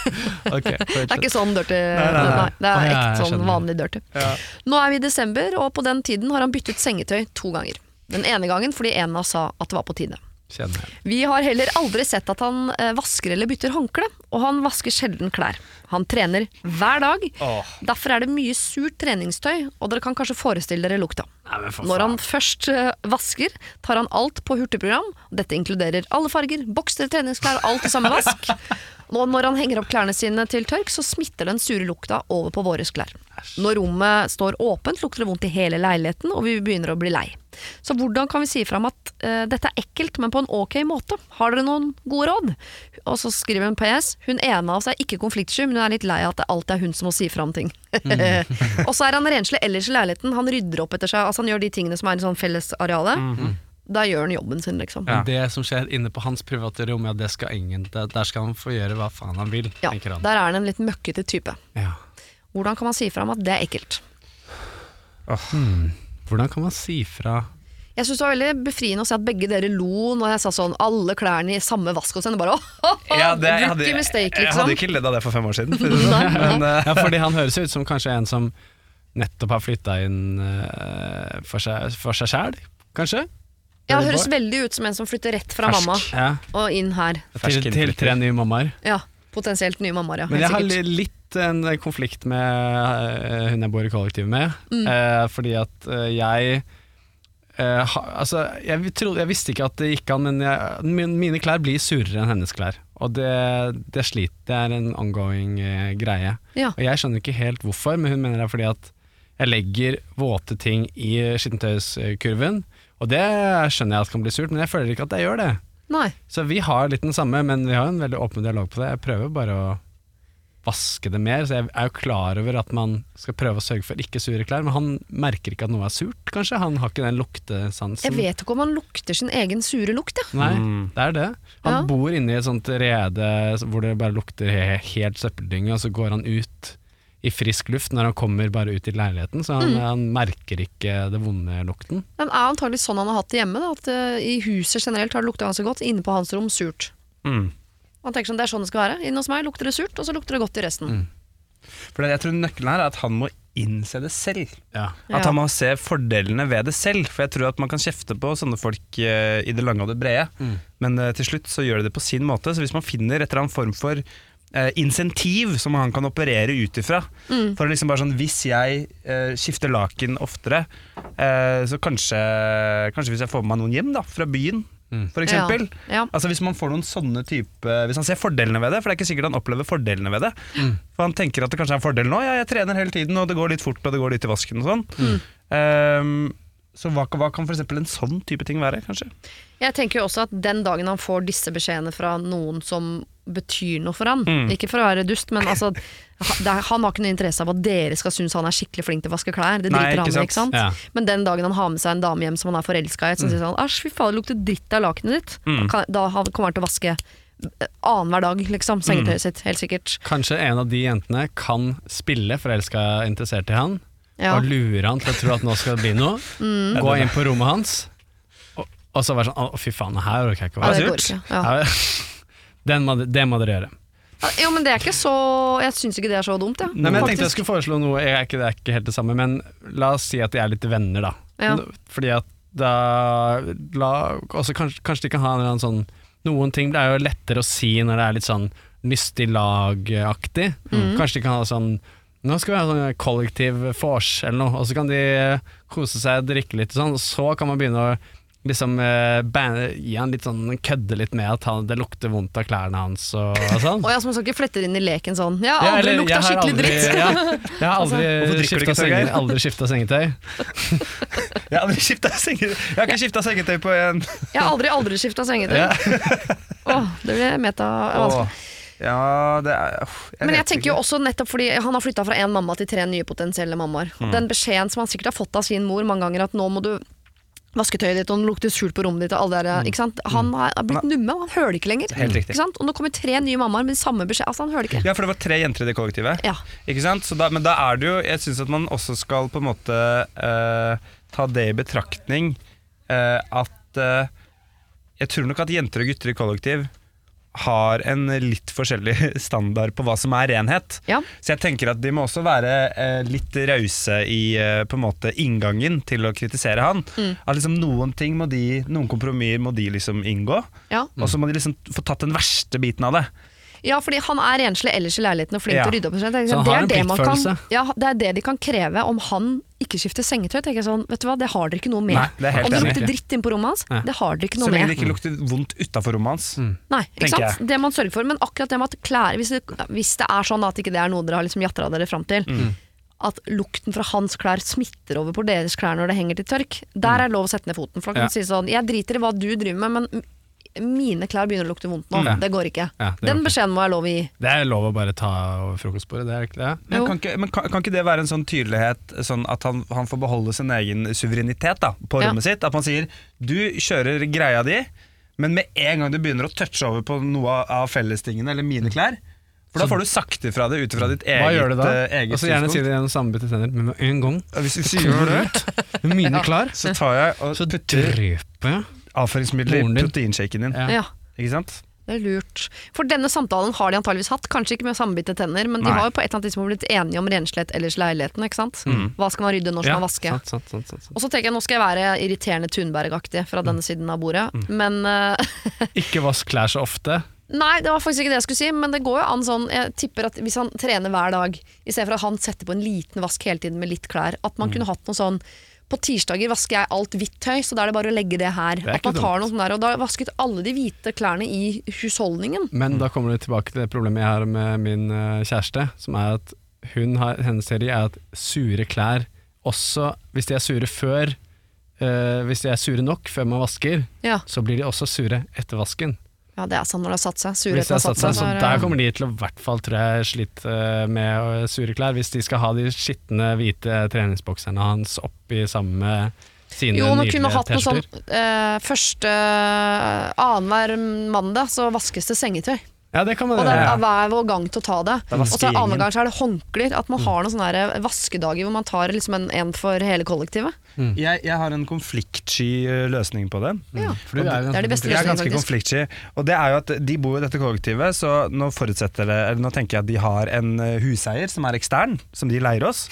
okay, Det er ikke sånn dirty. Nei, nei, nei. det er ekte sånn vanlig dirty. Ja. Nå er vi i desember, og på den tiden har han byttet sengetøy to ganger. Den ene gangen fordi en av sa at det var på tide. Vi har heller aldri sett at han eh, vasker eller bytter håndkle, og han vasker sjelden klær. Han trener hver dag, Åh. derfor er det mye surt treningstøy, og dere kan kanskje forestille dere lukta. Nei, Når han først eh, vasker, tar han alt på hurtigprogram. Dette inkluderer alle farger, bokser, treningsklær, alt i samme vask. Og når han henger opp klærne sine til tørk, så smitter den sure lukta over på våre klær. Når rommet står åpent, lukter det vondt i hele leiligheten, og vi begynner å bli lei. Så hvordan kan vi si fra om at uh, dette er ekkelt, men på en ok måte? Har dere noen gode råd? Og så skriver hun PS. Hun ene av oss er ikke konfliktsky, men hun er litt lei av at det alltid er hun som må si fra om ting. og så er han renslig ellers i leiligheten. Han rydder opp etter seg. Altså Han gjør de tingene som er i sånn fellesareale. Da gjør han jobben sin, liksom. Ja. Det som skjer inne på hans private rom, ja, det skal ingen, det, der skal han få gjøre hva faen han vil, Ja, tenker han. der er han en litt møkkete type. Ja. Hvordan kan man si fra om at det er ekkelt? Hvordan kan man si fra Jeg synes det var veldig befriende å se at begge dere lo når jeg sa sånn alle klærne i samme vask hos henne. Bare åh, Ja, det, jeg, hadde, mistake, liksom. jeg hadde liksom. ikke ledd av det for fem år siden. For det sånn. Men, eh, Ja, fordi han høres ut som kanskje en som nettopp har flytta inn uh, for seg, sjæl, kanskje? Ja, det høres veldig ut som en som flytter rett fra Fersk. mamma Ja, og inn her. til, Fersk til til tre nye mammaer. Ja, potensielt nye mammaer, ja. Men jeg har sikkert. litt en konflikt med eh, hun jeg bor i kollektiv med, Mm. eh, fordi at eh, jeg eh, altså, jeg, trodde, jeg visste ikke at det gikk an, men jeg, min, mine klær blir surere enn hennes klær. Og det, det sliter, det er en ongoing eh, greie. Ja. Og jeg skjønner ikke helt hvorfor, men hun mener det er fordi at jeg legger våte ting i skittentøyskurven, og det skjønner jeg at kan bli surt, men jeg føler ikke at jeg gjør det. Nei. Så vi har litt den samme, men vi har en veldig åpen dialog på det. Jeg prøver bare å vaske det mer, så jeg er jo klar over at man skal prøve å sørge for ikke sure klær, men han merker ikke at noe er surt, kanskje? Han har ikke den luktesansen. Jeg vet ikke om han lukter sin egen sure lukt, ja. Nei, Mm. det er det. Han Ja. bor inne i et sånt rede hvor det bare lukter helt søppeldynge, og så går han ut i frisk luft når han kommer bare ut i leiligheten, så han, Mm. han merker ikke det vonde lukten. Det er antagelig sånn han har hatt det hjemme. Da, at uh, I huset generelt har det lukta ganske godt, inne på hans rom surt. mm. Han tenker sånn, Det er sånn det skal være. Inne hos meg lukter det surt, og så lukter det godt i resten. Mm. For jeg tror nøkkelen her er at han må innse det selv. Ja. At han må se fordelene ved det selv. For jeg tror at man kan kjefte på sånne folk uh, i det lange og det brede, Mm. men uh, til slutt så gjør de det på sin måte. Så hvis man finner et eller annet form for eh, insentiv som han kan operere ut ifra Mm. For liksom bare sånn Hvis jeg eh, skifter laken oftere, eh, så kanskje, kanskje hvis jeg får med meg noen hjem da fra byen, Mm. for eksempel. Ja. Altså Hvis man får noen sånne type Hvis han ser fordelene ved det, for det er ikke sikkert han opplever fordelene ved det. For han tenker at det kanskje er en fordel nå. Ja, jeg trener hele tiden, og det går litt fort, og det går litt i vasken og sånn. Ehm, så hva, hva kan f.eks. en sånn type ting være, kanskje? Jeg tenker jo også at den dagen han får disse beskjedene fra noen som betyr noe for han, Mm. ikke for å være dust, men altså er, Han har ikke noe interesse av at dere skal synes han er skikkelig flink til å vaske klær. Det Nei, driter ikke han i, ikke sant? Ja. Men den dagen han har med seg en dame hjem som han er forelska i, som sier sånn Æsj, fy faen, det lukter dritt av lakenet ditt. Mm. Da kommer han til å vaske eh, annenhver dag, liksom. Sengetøyet sitt, helt sikkert. Kanskje en av de jentene kan spille forelska interessert i han, Ja. og lure han til å tro at nå skal det bli noe. Mm. Gå inn på rommet hans, og, så være sånn Å, fy faen, her orker jeg ikke å Ja, være. det går ikke. Ja. Ja, Den må, det må dere gjøre. Jo, men det er ikke så Jeg syns ikke det er så dumt, ja. Nei, men jeg tenkte jeg skulle foreslå noe, jeg er ikke, det er ikke helt det samme, men la oss si at de er litt venner, da. Ja. Fordi at da la, også kanskje, kanskje de kan ha en eller annen sånn Noen ting er jo lettere å si når det er litt sånn lystig lagaktig. Mm. Kanskje de kan ha sånn nå skal vi ha sånn kollektiv vors eller noe, og så kan de kose seg, drikke litt og sånn, og så kan man begynne å liksom uh, gi han litt sånn kødde litt med at han, det lukter vondt av klærne hans og, og sånn. Og jeg som skal ikke flette inn i leken sånn Jeg har aldri eller, lukta skikkelig aldri- dritt. Ja, jeg har aldri Hvorfor skifta aldri sengetøy. Jeg har aldri skifta sengetøy Jeg har ikke skifta sengetøy på en Jeg har aldri aldri skifta sengetøy. oh, Åh, det blir meta. vanskelig. Ja, det er uff, Men jeg tenker jo også nettopp fordi han har flytta fra én mamma til tre nye potensielle mammaer. Mm. Den beskjeden som han sikkert har fått av sin mor mange ganger, at nå må du vaske tøyet ditt, og den lukter surt på rommet ditt, og alle der, ikke sant? Han har har blitt numme, og han hører det ikke lenger. Mm. Helt riktig. Ikke sant? Og nå kommer tre nye mammaer med samme beskjed. Altså, han hører det ikke. Ja, for det var tre jenter i det kollektivet. Ja. Ikke sant? Så da, men da er det jo Jeg syns at man også skal på en måte uh, ta det i betraktning uh, at uh, Jeg tror nok at jenter og gutter i kollektiv har en litt forskjellig standard på hva som er renhet. Ja. Så jeg tenker at de må også være eh, litt rause i eh, på en måte inngangen til å kritisere han. Mm. At liksom noen ting må de Noen kompromisser må de liksom inngå. Ja. Og så må de liksom få tatt den verste biten av det. Ja, fordi han er renslig ellers i leiligheten og flink Ja. til å rydde opp. og Så han tenker, har det, er det, man kan, ja, det er det de kan kreve om han ikke skifter sengetøy. Tenker jeg sånn, vet du hva, Det har dere ikke noe med. Nei, det er helt om det lukter dritt inn på rommet hans, Ja. det har dere ikke noe med. Så lenge det ikke lukter vondt utafor rommet hans. Nei, ikke tenker Jeg. Det man sørger for. Men akkurat det med at klær Hvis det, hvis det er sånn at ikke det er noe dere har liksom jatra dere fram til, Mm. at lukten fra hans klær smitter over på deres klær når det henger til tørk, der er det lov å sette ned foten. For da kan Ja. si sånn Jeg driter i hva du driver med, men mine klær begynner å lukte vondt nå. Mm. Det går ikke. Ja, det Den beskjeden må jeg lov å gi. Det er lov å bare ta over frokostbordet, det er ikke det? Men, kan ikke, men kan, kan ikke det være en sånn tydelighet sånn at han, han får beholde sin egen suverenitet da, på Ja. rommet sitt? At man sier du kjører greia di, men med en gang du begynner å touche over på noe av fellestingene eller mine klær, For da får du sagt ifra det ut fra ditt eget, Hva gjør du da? eh, eget Og så gjerne si det gjennom sammenbitte tenner, men med en gang Hvis du sier det, ut, mine klær, så tar jeg og så putter dreper jeg avføringsmiddel i proteinshaken din. Ja. Ja. Ikke sant? Det er lurt. For denne samtalen har de antageligvis hatt, kanskje ikke med sambitte tenner, men de Nei. har jo på et eller annet tidspunkt blitt enige om renslighet ellers i leiligheten, ikke sant? Hva skal man rydde, når skal man vaske? sant, sant, sant, sant, sant. Og så tenker jeg nå skal jeg være irriterende Tunberg-aktig fra denne siden av bordet, men uh, Ikke vask klær så ofte. Nei, det var faktisk ikke det jeg skulle si, men det går jo an sånn Jeg tipper at hvis han trener hver dag, i stedet for at han setter på en liten vask hele tiden med litt klær, at man kunne hatt noe sånn på tirsdager vasker jeg alt hvitt tøy, så da er det bare å legge det her. Det at man tar noe sånt der, Og da vasket alle de hvite klærne i husholdningen. Men da kommer du tilbake til det problemet jeg har med min eh, kjæreste, som er at hun har, hennes teori er at sure klær også, hvis de er sure før øh, Hvis de er sure nok før man vasker, Ja, så blir de også sure etter vasken. Ja det er sant når det har satt seg. Surheten har satt seg. så er Der kommer de til å i hvert fall tror jeg slite eh, med eh, sure klær, hvis de skal ha de skitne hvite treningsbokserne hans oppi samme sine Jo, man kunne hatt noe sånn eh, Første uh, Annenhver mandag så vaskes det sengetøy. Ja, det kan man Og det er hver vår gang til å ta det. Og så annen gang så er det håndklær. At Mm. man har noen sånne vaskedager hvor man tar liksom en, en for hele kollektivet. Jeg, jeg har en konfliktsky eh, løsning på det. Ja. For du er Det er de beste Jeg er ganske konfliktsky. Og det er jo at de bor i dette kollektivet, så nå forutsetter det Eller nå tenker jeg at de har en eh, huseier som er ekstern, som de leier oss.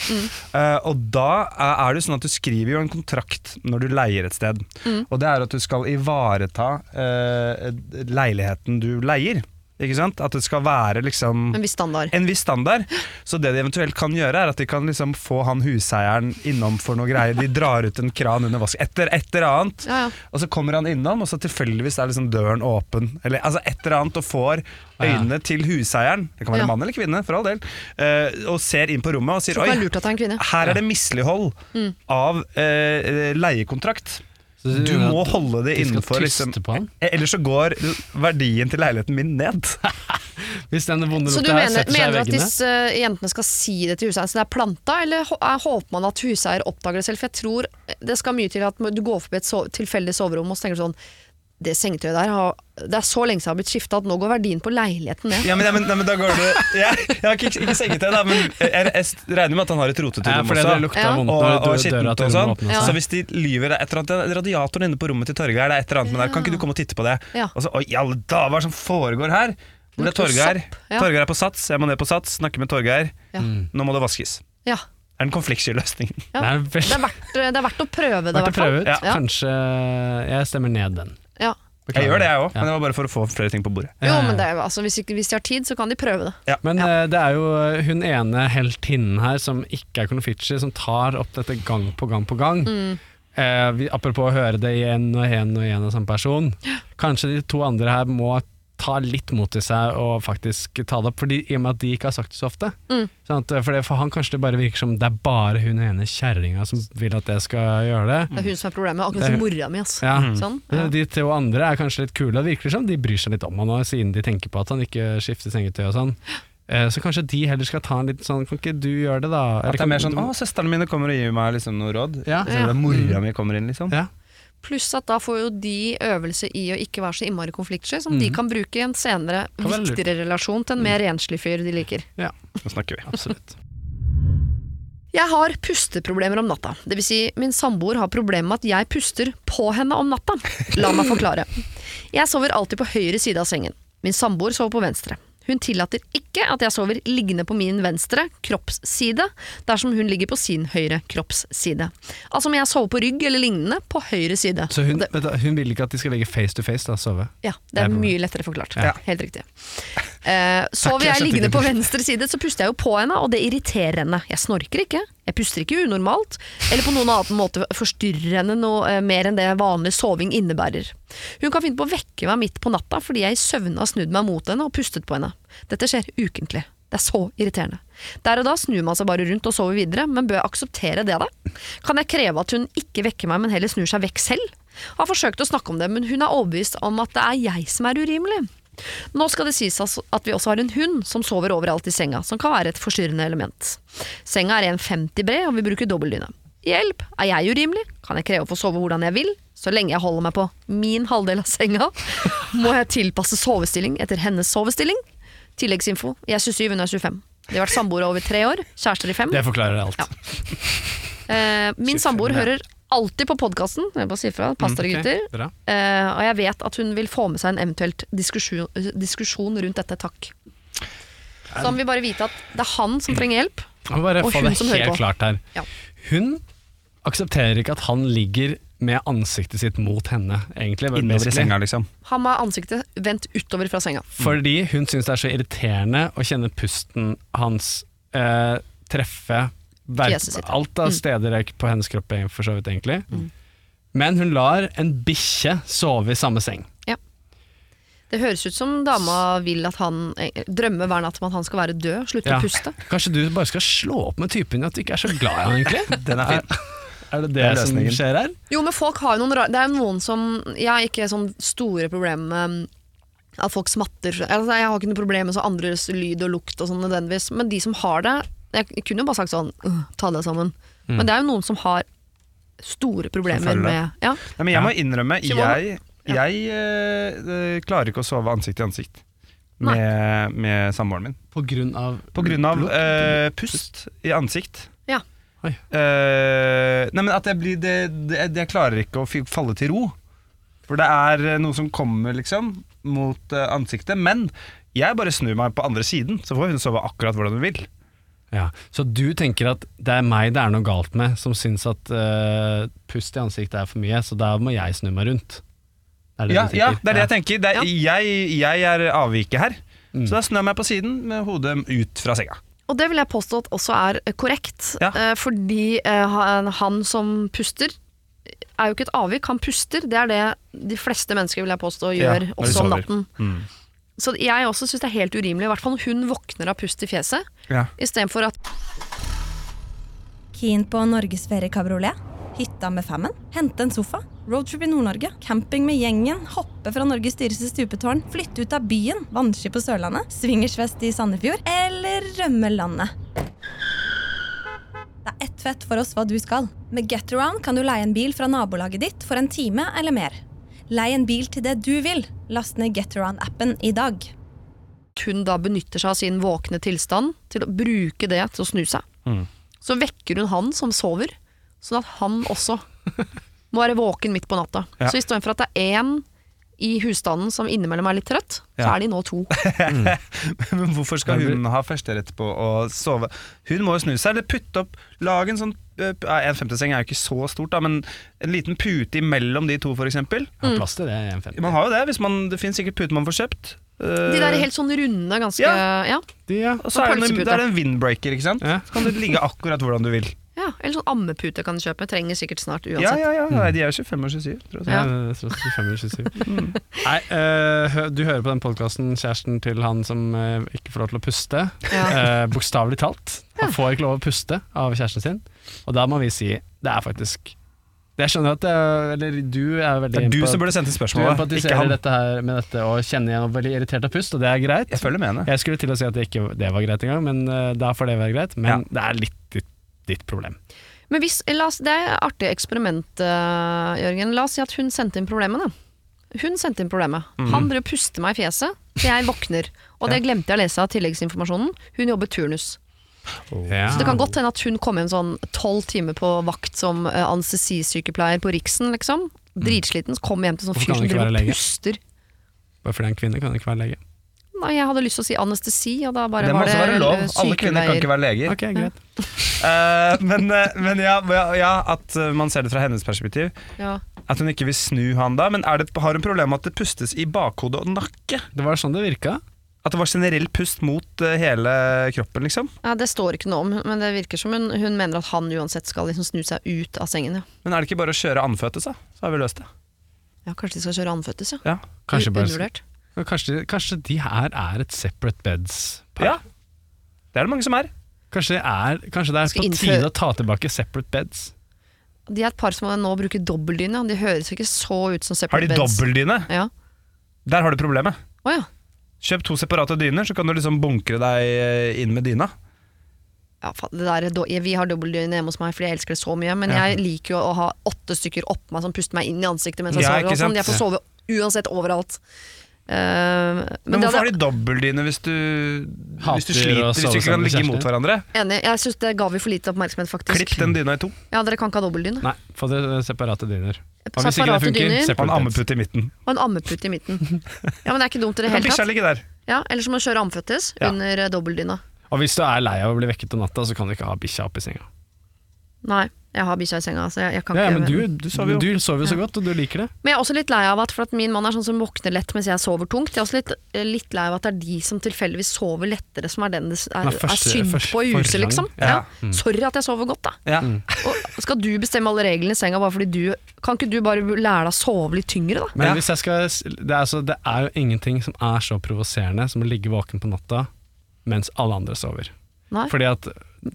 Eh, og da er det jo sånn at du skriver jo en kontrakt når du leier et sted. Og det er at du skal ivareta uh, leiligheten du leier. Ikke sant? At det skal være liksom En viss standard. en viss standard. Så det de eventuelt kan gjøre, er at de kan liksom få han huseieren innom for noe greier. De drar ut en kran under vask. Etter et eller annet. Ja, ja. Og så kommer han innom, og så tilfeldigvis er liksom døren åpen. Eller altså et eller annet, og får øynene til huseieren, det kan være Ja. mann eller kvinne, for all del, uh, og ser inn på rommet og sier er oi, er her er det mislighold av uh, leiekontrakt. Så Du må holde det innenfor liksom, han. Ellers så går verdien til leiligheten min ned. Hvis denne vonde Så lukta her setter seg i veggene mener du at veggene disse uh, jentene skal si det til huseieren så det er planta, eller er- håper man at huseier oppdager det selv? For jeg tror det skal mye til at du går forbi et so tilfeldig soverom og så tenker du sånn det sengetøyet der har, Det er så lenge siden det har blitt skifta at nå går verdien på leiligheten ned. Ja, men, ja, men, ja, men da går det Jeg, jeg har ikke, ikke sengetøy, da, men jeg, jeg regner med at han har et rotete Ja, rom også. lukta Ja. vondt og, og dø- skittent og sånn. Ja. Så hvis de lyver det er et eller annet, Radiatoren inne på rommet til Torgeir, det er et eller annet med der, kan ikke du komme og titte på det? Ja. Og så, Oi, alle dager, hva er det som foregår her? Hvor er Torgeir? ja. Torgeir er på Sats, jeg må ned på Sats, snakke med Torgeir. Ja. Nå må det vaskes. Ja. Er den konfliktsky løsningen. Ja. Det er Det, er verdt, det er verdt å prøve det, i hvert fall. Ja. Kanskje jeg stemmer ned den. Ja. Jeg gjør det, jeg òg, Ja. men det var bare for å få flere ting på bordet. Jo, men det er, jo- altså, hvis, ikke, hvis de har tid, så kan de prøve det. Men eh, det er jo hun ene heltinnen her som ikke er konfliktsky, som tar opp dette gang på gang på gang. Mm. Eh, vi, apropos å høre det igjen og igjen og igjen av samme person. Kanskje de to andre her må ta litt mot i seg og faktisk ta det opp, fordi, i og med at de ikke har sagt det så ofte. Mm. Sånn at, for, det, for han kanskje det bare virker som det er bare hun ene kjerringa som vil at jeg skal gjøre det. Det er hun som er problemet. Akkurat som mora mi. Altså. Ja. Sånn, ja. De to andre er kanskje litt kule, og det virker som de bryr seg litt om han nå, siden de tenker på at han ikke skifter sengetøy og sånn. Eh, Så kanskje de heller skal ta en litt sånn Kan ikke du gjøre det, da? At det er mer sånn 'Å, søstrene mine kommer og gir meg liksom noe råd'. Ja. ja. mora mi kommer inn, liksom. Ja. Pluss at da får jo de øvelse i å ikke være så innmari konfliktsky, som de kan bruke i en senere, Mm. Viktigere relasjon til en mer renslig fyr de liker. ja, det snakker vi. absolutt. Jeg har pusteproblemer om natta. Det vil si, min samboer har problemer med at jeg puster på henne om natta. La meg forklare. Jeg sover alltid på høyre side av sengen. Min samboer sover på venstre. Hun tillater ikke at jeg sover liggende på min venstre kroppsside, dersom hun ligger på sin høyre kroppsside. Altså om jeg sover på rygg eller lignende på høyre side. Så hun, det, hun vil ikke at de skal ligge face to face da, sove? ja, det Det er mye lettere forklart. Ja. Helt riktig. Uh, sover jeg liggende på venstre side, så puster jeg jo på henne, og det irriterer henne. Jeg snorker ikke, jeg puster ikke unormalt, eller på noen annen måte forstyrrer henne noe eh, mer enn det vanlig soving innebærer. Hun kan finne på å vekke meg midt på natta fordi jeg i søvne har snudd meg mot henne og pustet på henne. Dette skjer ukentlig. Det er så irriterende. Der og da snur man seg bare rundt og sover videre, men bør jeg akseptere det da? Kan jeg kreve at hun ikke vekker meg, men heller snur seg vekk selv? Har forsøkt å snakke om det, men hun er overbevist om at det er jeg som er urimelig. Nå skal det sies altså at vi også har en hund som sover overalt i senga, som kan være et forstyrrende element. Senga er 1,50 bred, og vi bruker dobbeltdyne. Hjelp, er jeg urimelig? Kan jeg kreve å få sove hvordan jeg vil? Så lenge jeg holder meg på min halvdel av senga, må jeg tilpasse sovestilling etter hennes sovestilling. Tilleggsinfo. Jeg er 27, hun er 25. De har vært samboere over tre år. Kjærester i fem. Det forklarer alt. Ja. min samboer hører alltid på podkasten. Pass dere, Mm, okay. uh. Eh, og jeg vet at hun vil få med seg en eventuelt diskusjon, diskusjon rundt dette. Takk. Så han vil bare vite at det er han som trenger hjelp. Og hun det som hører på. klart her. Ja. Hun aksepterer ikke at han ligger med ansiktet sitt mot henne, egentlig. Innover i senga, liksom. Han har ansiktet vendt utover fra senga. Fordi hun syns det er så irriterende å kjenne pusten hans eh, treffe Fjeset sitt, alt av Mm. steder er på hennes kropp, for så vidt, egentlig. Men hun lar en bikkje sove i samme seng. Det høres ut som dama vil at han eh, drømmer hver natt om at han skal være død, slutte Ja. å puste. Kanskje du bare skal slå opp med typen at du ikke er så glad i han, egentlig? Den er fin. Er det det, Det er som skjer her? Jo, men folk har jo noen rare Det er noen som Jeg har ikke sånn store problemer med um, at folk smatter. Altså, jeg har ikke noe problem med så andres lyd og lukt og sånn nødvendigvis, men de som har det Jeg kunne jo bare sagt sånn «Åh, ta deg sammen. Men det er jo noen som har store problemer med Ja, Nei, men jeg må innrømme, jeg, jeg eh, klarer ikke å sove ansikt til ansikt med, med samboeren min. På grunn av På grunn av eh, pust i ansikt. Ja. Oi. Eh, nei, men at jeg blir det, det, det Jeg klarer ikke å falle til ro. For det er noe som kommer, liksom, mot ansiktet. Men jeg bare snur meg på andre siden, så får hun sove akkurat hvordan hun vil. Ja, Så du tenker at det er meg det er noe galt med, som syns at uh, pust i ansiktet er for mye, så da må jeg snu meg rundt? Er det Ja, ja, det er det jeg tenker. Det er, jeg, jeg er avviket her. Mm. Så da snur jeg meg på siden med hodet ut fra senga. Og det vil jeg påstå at også er eh, korrekt, Ja. uh, fordi uh, han, som puster er jo ikke et avvik, han puster. Det er det de fleste mennesker vil jeg påstå gjør, også om natten. Mm. Så jeg også syns det er helt urimelig, i hvert fall når hun våkner av pust i fjeset, Ja. istedenfor at Keen på norgesferie kabriolet? Hytta med femmen? Hente en sofa? Roadtrip i Nord-Norge? Camping med gjengen? Hoppe fra Norges dyreste stupetårn? Flytte ut av byen? Vannski på Sørlandet? Swingersfest i Sandefjord? Eller rømme landet? Det er ett fett for oss hva du skal. Med Getaround kan du leie en bil fra nabolaget ditt for en time eller mer. Lei en bil til det du vil. Last ned Getaround-appen i dag. hun da benytter seg av sin våkne tilstand til å bruke det til å snu seg. Mm. Så vekker hun han som sover, sånn at han også må være våken midt på natta. Ja. Så istedenfor at det er én i husstanden som innimellom er litt trøtt, så er de nå to. Men hvorfor skal hun ha førsterett på å sove? Hun må jo snu seg, eller putte opp Lag en sånn øh, En femteseng er jo ikke så stort, da, men en liten pute imellom de to, f.eks. Har plass til det en Man har jo det, hvis man, det finnes sikkert puter man får kjøpt. Eh, De der er helt sånn runde, ganske Ja. Ja, De, ja. og så er det, en- det er en windbreaker, ikke sant? Ja. Så kan du ligge akkurat hvordan du vil. Ja. Eller sånn ammepute kan du kjøpe. Trenger sikkert snart uansett. ja, ja, Nei, De er jo 25 og 27. Tror jeg. Ja, jeg tror det er 25 og 27. Nei, uh, du hører på den podkasten kjæresten til han som uh, ikke får lov til å puste. Ja. Uh, Bokstavelig talt. Han får ikke lov å puste av kjæresten sin. Og da må vi si det er faktisk Jeg skjønner at det er, Eller du er veldig Det er du som burde sendt inn du spørsmålet, ikke empatiserer han. dette her med dette og kjenner igjen og veldig irritert av pust, og det er greit. Jeg følger med henne. Jeg skulle til å si at det ikke det var greit engang, men uh, da får det være greit. Men det er litt ditt, problem. Men hvis, la oss, det er et artig eksperiment, uh, Jørgen. La oss si at hun sendte inn problemet. Da. Hun sendte inn problemet. Han drev og puster meg i fjeset, så jeg våkner. Og det glemte jeg å lese av tilleggsinformasjonen. Hun jobber turnus. Ja. Så det kan godt hende at hun kom hjem sånn tolv timer på vakt som uh, anestesisykepleier på Riksen, liksom. Dritsliten. Så kom hjem til sånn fyr som driver og puster. Bare fordi det er en kvinne, kan det ikke være lege. Nei, jeg hadde lyst til å si anestesi, og da bare Det må var også det være lov. Alle kvinner kan ikke være leger. Ok, greit. uh, men eh, men ja, ja, ja, at eh, man ser det fra hennes perspektiv. Ja. At hun ikke vil snu han da. Men er det, har hun problemer med at det pustes i bakhode og nakke? Det var sånn det virka. At det var generell pust mot hele kroppen, liksom? ja, Det står ikke noe om, men det virker som hun, hun mener at han uansett skal liksom snu seg ut av sengen. Ja, Men er det ikke bare å kjøre andføttes, da? Så har vi løst det. ja Kanskje de skal kjøre andføttes, ja. Ja. Kanskje, bare. Kanskje, kanskje de her er et separate beds-par. ja. Det er det mange som er. Kanskje, det er, kanskje det er på innføre- tide å ta tilbake separate beds. De er et par som nå bruker dobbeltdyne. De høres ikke så ut som separate beds. Har de dobbeltdyne? Ja. Der har du problemet. Oh, ja. Kjøp to separate dyner, så kan du liksom bunkre deg eh, inn med dyna. ja faen, det der, er vi har dobbeltdyne hjemme hos meg fordi jeg elsker det så mye. Men Ja. jeg liker jo å ha åtte stykker oppå meg som puster meg inn i ansiktet mens jeg Ja, sover. Og sånn. Jeg får sove uansett overalt. Eh, men Men hvorfor har de dobbeltdyne hvis du, hvis du sliter, hvis du ikke kan ligge mot hverandre? enig, jeg syns det ga vi for lite oppmerksomhet, faktisk. Klipp den dyna i to. Ja, dere kan ikke ha dobbeltdyne. Nei, få dere separate dyner. Og hvis ikke det funker, se Og en ammeputt ammepute i midten. og en ammepute i midten. Ja, men det er ikke dumt i det Kan hele tatt. ligge der? Ja, Eller må du kjøre amføttes Ja. under eh, dobbeltdyna. Og hvis du er lei av å bli vekket om natta, så kan du ikke ha bikkja oppi senga. Nei, jeg har bikkja i senga, så jeg, jeg kan Ja, ikke men du, du, sover jo. du sover jo så godt, og du liker det. Men jeg er også litt lei av at for at min mann er sånn som våkner lett mens jeg sover tungt. Jeg er også litt, eh, litt lei av at det er de som tilfeldigvis sover lettere, som er den det er, Nei, første- er synd første- på i huset, liksom. Ja. Ja. Mm. Sorry at jeg sover godt, da. Ja. Og skal du bestemme alle reglene i senga bare fordi du Kan ikke du bare lære deg å sove litt tyngre, da? Men Ja. hvis jeg skal det er, altså, det er jo ingenting som er så provoserende som å ligge våken på natta mens alle andre sover. Nei? Fordi at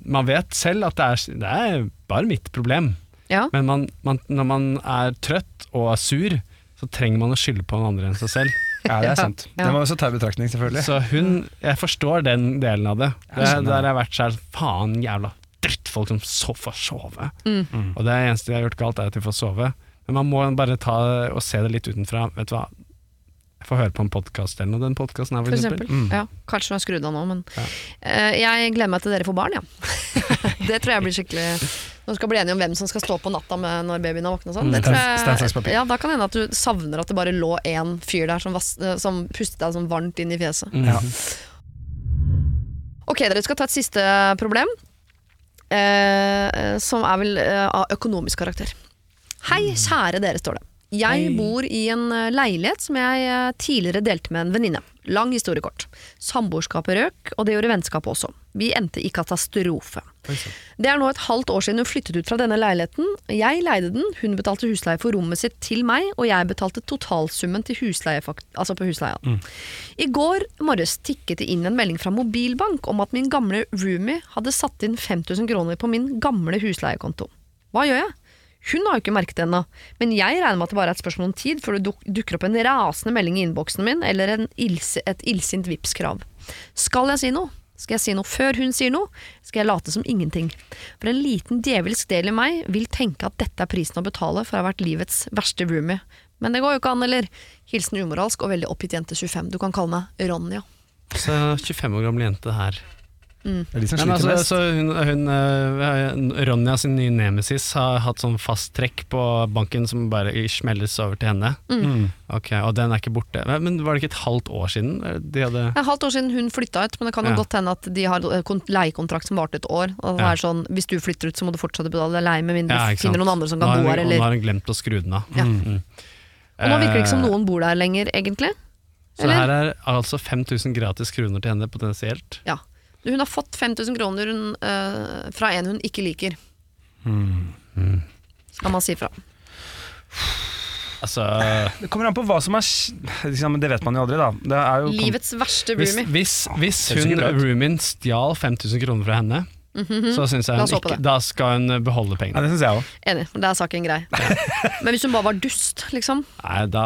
man vet selv at det er, det er bare mitt problem. Ja. Men man, man, når man er trøtt og er sur, så trenger man å skylde på noen andre enn seg selv. Ja, det er sant. Ja. Det må også ta i betraktning, selvfølgelig. Så hun Jeg forstår den delen av det. det der det. har jeg vært sånn Faen, jævla drittfolk som så får sove. Mm. Og det eneste de har gjort galt, er at de får sove. Men man må bare ta og se det litt utenfra. Vet du hva Jeg får høre på en podkast eller noe, den podkasten her, For for eksempel. eksempel. Ja, kanskje du har skrudd av nå, men Ja. uh, Jeg gleder meg til dere får barn, ja. det tror jeg blir skikkelig Når vi skal bli enige om hvem som skal stå på natta med når babyen har våkna sånn. Mm. jeg- Ja, da kan det hende at du savner at det bare lå én fyr der som, vas- eh, som pustet deg sånn varmt inn i fjeset. Mm. Ja. Ok, dere skal ta et siste problem. Eh, som er vel eh, av økonomisk karakter. Hei, kjære dere, står det. Jeg bor i en eh, leilighet som jeg eh, tidligere delte med en venninne. Lang historiekort. Samboerskapet røk, og det gjorde vennskapet også. Vi endte i katastrofe. Det er nå et halvt år siden hun flyttet ut fra denne leiligheten. Jeg leide den, hun betalte husleie for rommet sitt til meg, og jeg betalte totalsummen til husleie, altså på husleia. I går morges tikket det inn en melding fra mobilbank om at min gamle roomie hadde satt inn 5000 kroner på min gamle husleiekonto. Hva gjør jeg? Hun har jo ikke merket det ennå, men jeg regner med at det bare er et spørsmål om tid før det duk dukker opp en rasende melding i innboksen min eller ilse et illsint Vipps-krav. Skal jeg si noe? Skal jeg si noe før hun sier noe? Skal jeg late som ingenting? For en liten djevelsk del i meg vil tenke at dette er prisen å betale for å ha vært livets verste roomie. Men det går jo ikke an, eller? Hilsen umoralsk og veldig oppgitt jente 25. Du kan kalle meg Ronja. Så 25 år gammel jente her. Det er de som Men sliter altså, mest. hun, hun, eh, Ronja sin nye nemesis har hatt sånn fast trekk på banken som bare smelles over til henne. Mm. Ok, Og den er ikke borte. Men var det ikke et halvt år siden eh, de hadde Det et halvt år siden hun flytta ut, men det kan jo Ja. godt hende at de har eh, kon- leiekontrakt som varte et år. Og det Ja. er sånn, Hvis du flytter ut, så må du fortsette å betale leie, med mindre du finner noen andre som kan bo her. og Nå har hun glemt å skru den av. Ja. Mm. Og nå virker det ikke som Eh, noen bor der lenger, egentlig. Så Eller? her er altså 5000 gratis kroner til henne potensielt. Ja. Hun har fått 5000 kroner hun, eh, fra en hun ikke liker. Skal man si fra. Altså Det kommer an på hva som er liksom, Det vet man jo aldri, da. Det er jo Livets verste Hvis, roomie. hvis, hvis er hun roomien stjal 5000 kroner fra henne, så syns jeg hun ikke, da skal hun beholde Ja, pengene. det syns jeg òg. Enig, det er saken grei. Men hvis hun bare var dust, liksom. Nei, da,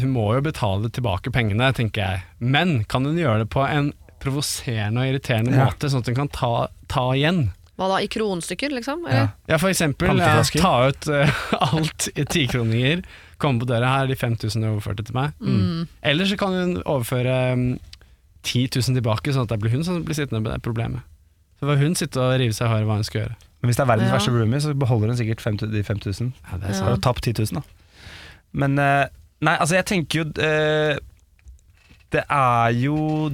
hun må jo betale tilbake pengene, tenker jeg. Men kan hun gjøre det på en provoserende og irriterende Ja. måte, sånn at hun kan ta, ta igjen? Hva da, i kronstykker, liksom? Ja. Eller? Ja, for eksempel ja, Panteflasker. ta ut uh, alt i tikroninger, komme på døra, her er de 5000 du overførte til meg. Mm. Eller så kan hun overføre um, 10 000 tilbake, sånn at det blir hun som blir sittende med det problemet. Så får hun sitte og rive seg i håret hva hun skal gjøre. Men hvis det er verdens Ja. verste roomie, så beholder hun sikkert 5, de 5000. Ja, det er Ja. Og har du tapt 10 000, da. Men uh, Nei, altså, jeg tenker jo eh, Det er jo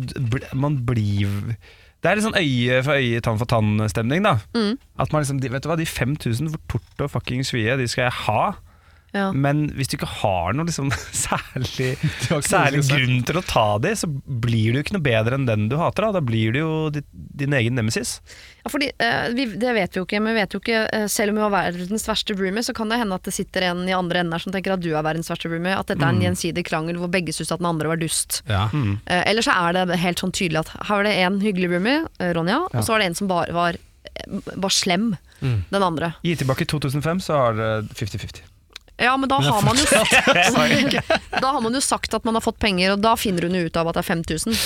Man blir Det er litt sånn øye for øye, tann for tann-stemning, da. Mm. At man liksom, Vet du hva, de 5000 for tort og fucking svie, de skal jeg ha. Ja. Men hvis du ikke har noen liksom særlig, har ikke særlig noe grunn til å ta de, så blir du ikke noe bedre enn den du hater. Da, da blir du jo din, din egen nemesis. Ja, fordi, eh, vi, det vet vi jo ikke, men vi vet jo ikke, eh, selv om vi var verdens verste roomie, så kan det hende at det sitter en i andre enden her som tenker at du er verdens verste roomie. At dette er en gjensidig krangel hvor begge syns at den andre var dust. Ja. Eh, eller så er det helt sånn tydelig at her var det en hyggelig roomie, eh, Ronja, og så var det en som bare var, eh, var slem, Mm. den andre. Gi tilbake 2005, så har dere 50-50. Ja, men da har man jo sagt Da har man jo sagt at man har fått penger, og da finner hun jo ut av at det er 5000.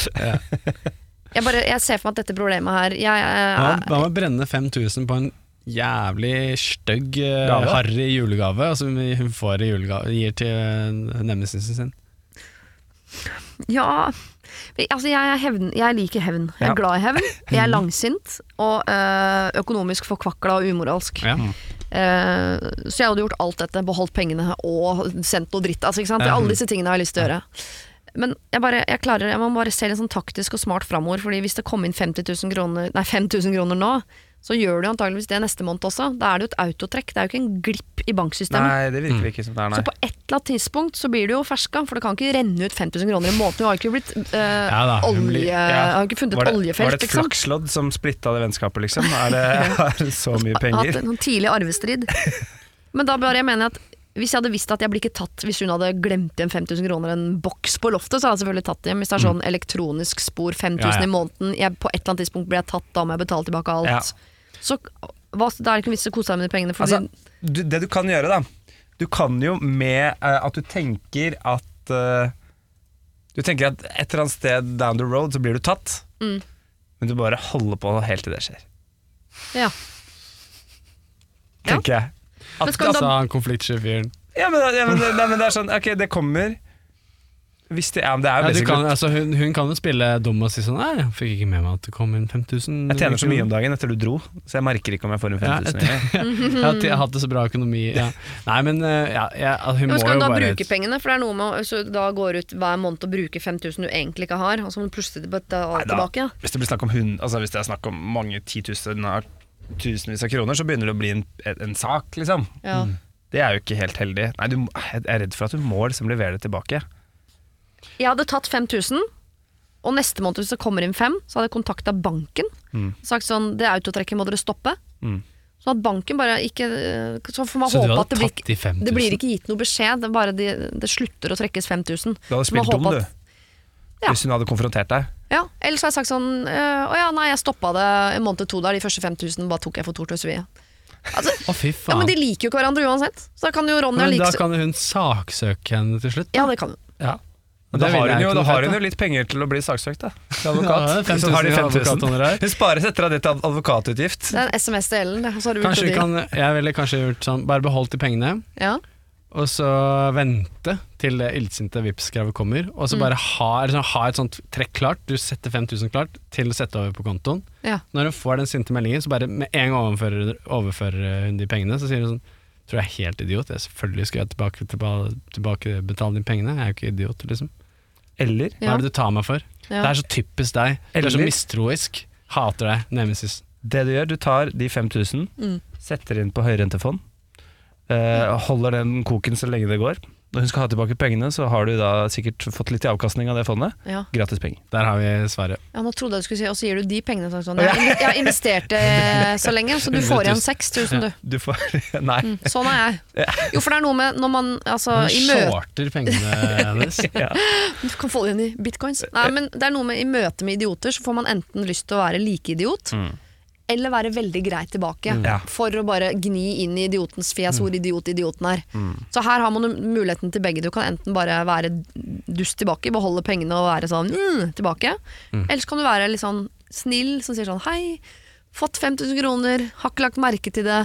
Jeg, bare, jeg ser for meg at dette problemet her jeg, jeg, Hva hva med å brenne 5000 på en jævlig stygg, eh, harry julegave, altså hun får i julegave, gir til uh, nemesisen sin? Ja Altså, jeg, er hevn, jeg liker hevn. Jeg Ja. er glad i hevn. Jeg er langsint og øh, økonomisk forkvakla og umoralsk. Ja. Eh, så jeg hadde gjort alt dette, beholdt pengene og sendt noe dritt. Altså? Alle disse tingene har jeg lyst til å gjøre. Men jeg, bare, jeg, klarer, jeg må bare se litt sånn taktisk og smart framover. Fordi hvis det kom inn 50 000 kroner, nei, 5000 kroner nå, så gjør du antageligvis det neste måned også. Da er det jo et autotrekk. Det er jo ikke en glipp i banksystemet. Nei, det virker ikke som det er, nei. Så på et eller annet tidspunkt så blir du jo ferska, for det kan ikke renne ut 5000 kroner i måneden. Du har ikke blitt øh, Ja da, olje... Ja. Har ikke funnet et oljefelt, var det et liksom. flakslodd som splitta det vennskapet, liksom? Er det, er det så mye Hatt penger? en noen tidlig arvestrid. Men da bare jeg mener at hvis jeg hadde visst at jeg blir ikke tatt hvis hun hadde glemt igjen 5000 kroner en boks på loftet, så hadde jeg selvfølgelig tatt det hjem. Hvis det er sånn elektronisk spor 5000 Ja, ja. i måneden, jeg, på et eller annet tidspunkt blir jeg tatt, da må jeg betale tilbake alt. Ja. Så hva, da er det ikke vits i å kose seg med de pengene. Fordi, Altså, du, det du kan gjøre, da Du kan jo med uh, at du tenker at uh, Du tenker at et eller annet sted down the road så blir du tatt, Mm. men du bare holder på helt til det skjer. ja. Ja. Tenker jeg. At, Men skal du da han konfliktsky fyren. ja, men, ja, men, nei, men det er sånn Ok, det kommer Hvis det, er, det er jo Ja, kan, altså, hun, hun kan jo spille dum og si sånn Nei, jeg fikk ikke med meg at det kom inn 5000. Jeg tjener så mye om dagen etter du dro, så jeg merker ikke om jeg får Ja, 5000 jeg, igjen. jeg, har- jeg har hatt det så bra økonomi. Ja. Nei, men eh, ja, ja, hun Ja, må men skal hun da bare bruke pengene? For det er noe med å så da går ut hver måned og bruke 5000 du egentlig ikke har, og så må du plutselig betale tilbake. Hvis det blir snakk om hund, altså hvis det er snakk om mange titusener tusenvis av kroner, så begynner det å bli en, en sak, liksom. Ja. Det er jo ikke helt heldig. Nei, du, jeg er redd for at hun må liksom levere det tilbake. Jeg hadde tatt 5000, og neste måned hvis det kommer inn fem, så hadde jeg kontakta banken. Sagt sånn, det autotrekket må dere stoppe. Mm. Så at banken bare ikke Så får man Så håpe at det blir, 5000? det blir ikke gitt noe beskjed, det, bare de, det slutter å trekkes 5000. Du hadde spilt dum, du. at- Ja. Hvis hun hadde konfrontert deg. Ja, Ellers har jeg sagt sånn øh, Å ja, nei, jeg stoppa det en måned til to der. De første 5000 bare tok jeg for Tort og Svea. Altså, fy ja, men de liker jo ikke hverandre uansett. Så da kan jo Ronja men da kan hun saksøke henne til slutt. Ja, det kan hun. Ja. Men da har hun jo, da har hun jo litt penger til å bli saksøkt, da. Til Ja, advokat. 5000 Så har de i 5000. advokathonorar. Hun sparer setter av det til advokatutgift. Det er en SMS til Ellen, så har du Kanskje vi kan, jeg ville kanskje gjort sånn Bare beholdt de pengene, Ja. og så vente til det illsinte Vipps-kravet kommer. Og Mm. så bare ha, eller sånn, ha et sånt trekk klart. Du setter 5000 klart til å sette over på kontoen. Ja. Når hun får den sinte meldingen, så bare med en gang overfører, overfører hun de pengene. Så sier hun sånn Tror jeg er helt idiot. Jeg selvfølgelig skal jeg tilbake, tilbake, tilbakebetale de pengene. Jeg er jo ikke idiot, liksom. Eller Hva er det du tar meg for? Ja. Det er så typisk deg. Du er så mistroisk. Hater deg. Nemesis. det du gjør, du tar de 5000, Mm. setter inn på høyrentefond, eh, holder den koken så lenge det går. Når hun skal ha tilbake pengene, så har du da sikkert fått litt i avkastning av det fondet. Ja. Gratis penger. Der har vi svaret. ja, nå trodde jeg du skulle si Og så gir du de pengene sånn, sånn. Jeg, har investert det så lenge, så du får igjen 6000, du. Du får Nei. Sånn er jeg. Jo, for det er noe med når man altså, Hun i møte shorter pengene hennes. Ja. Du kan få det igjen i bitcoins. Nei, men det er noe med I møte med idioter så får man enten lyst til å være like idiot, eller være veldig grei tilbake. Ja. For å bare gni inn i idiotens fjes hvor idiot idioten er. Så her har man muligheten til begge. Du kan enten bare være dust tilbake, beholde pengene og være sånn mm, tilbake. Eller så kan du være litt sånn snill som sier sånn hei, fått 5000 kroner, har ikke lagt merke til det.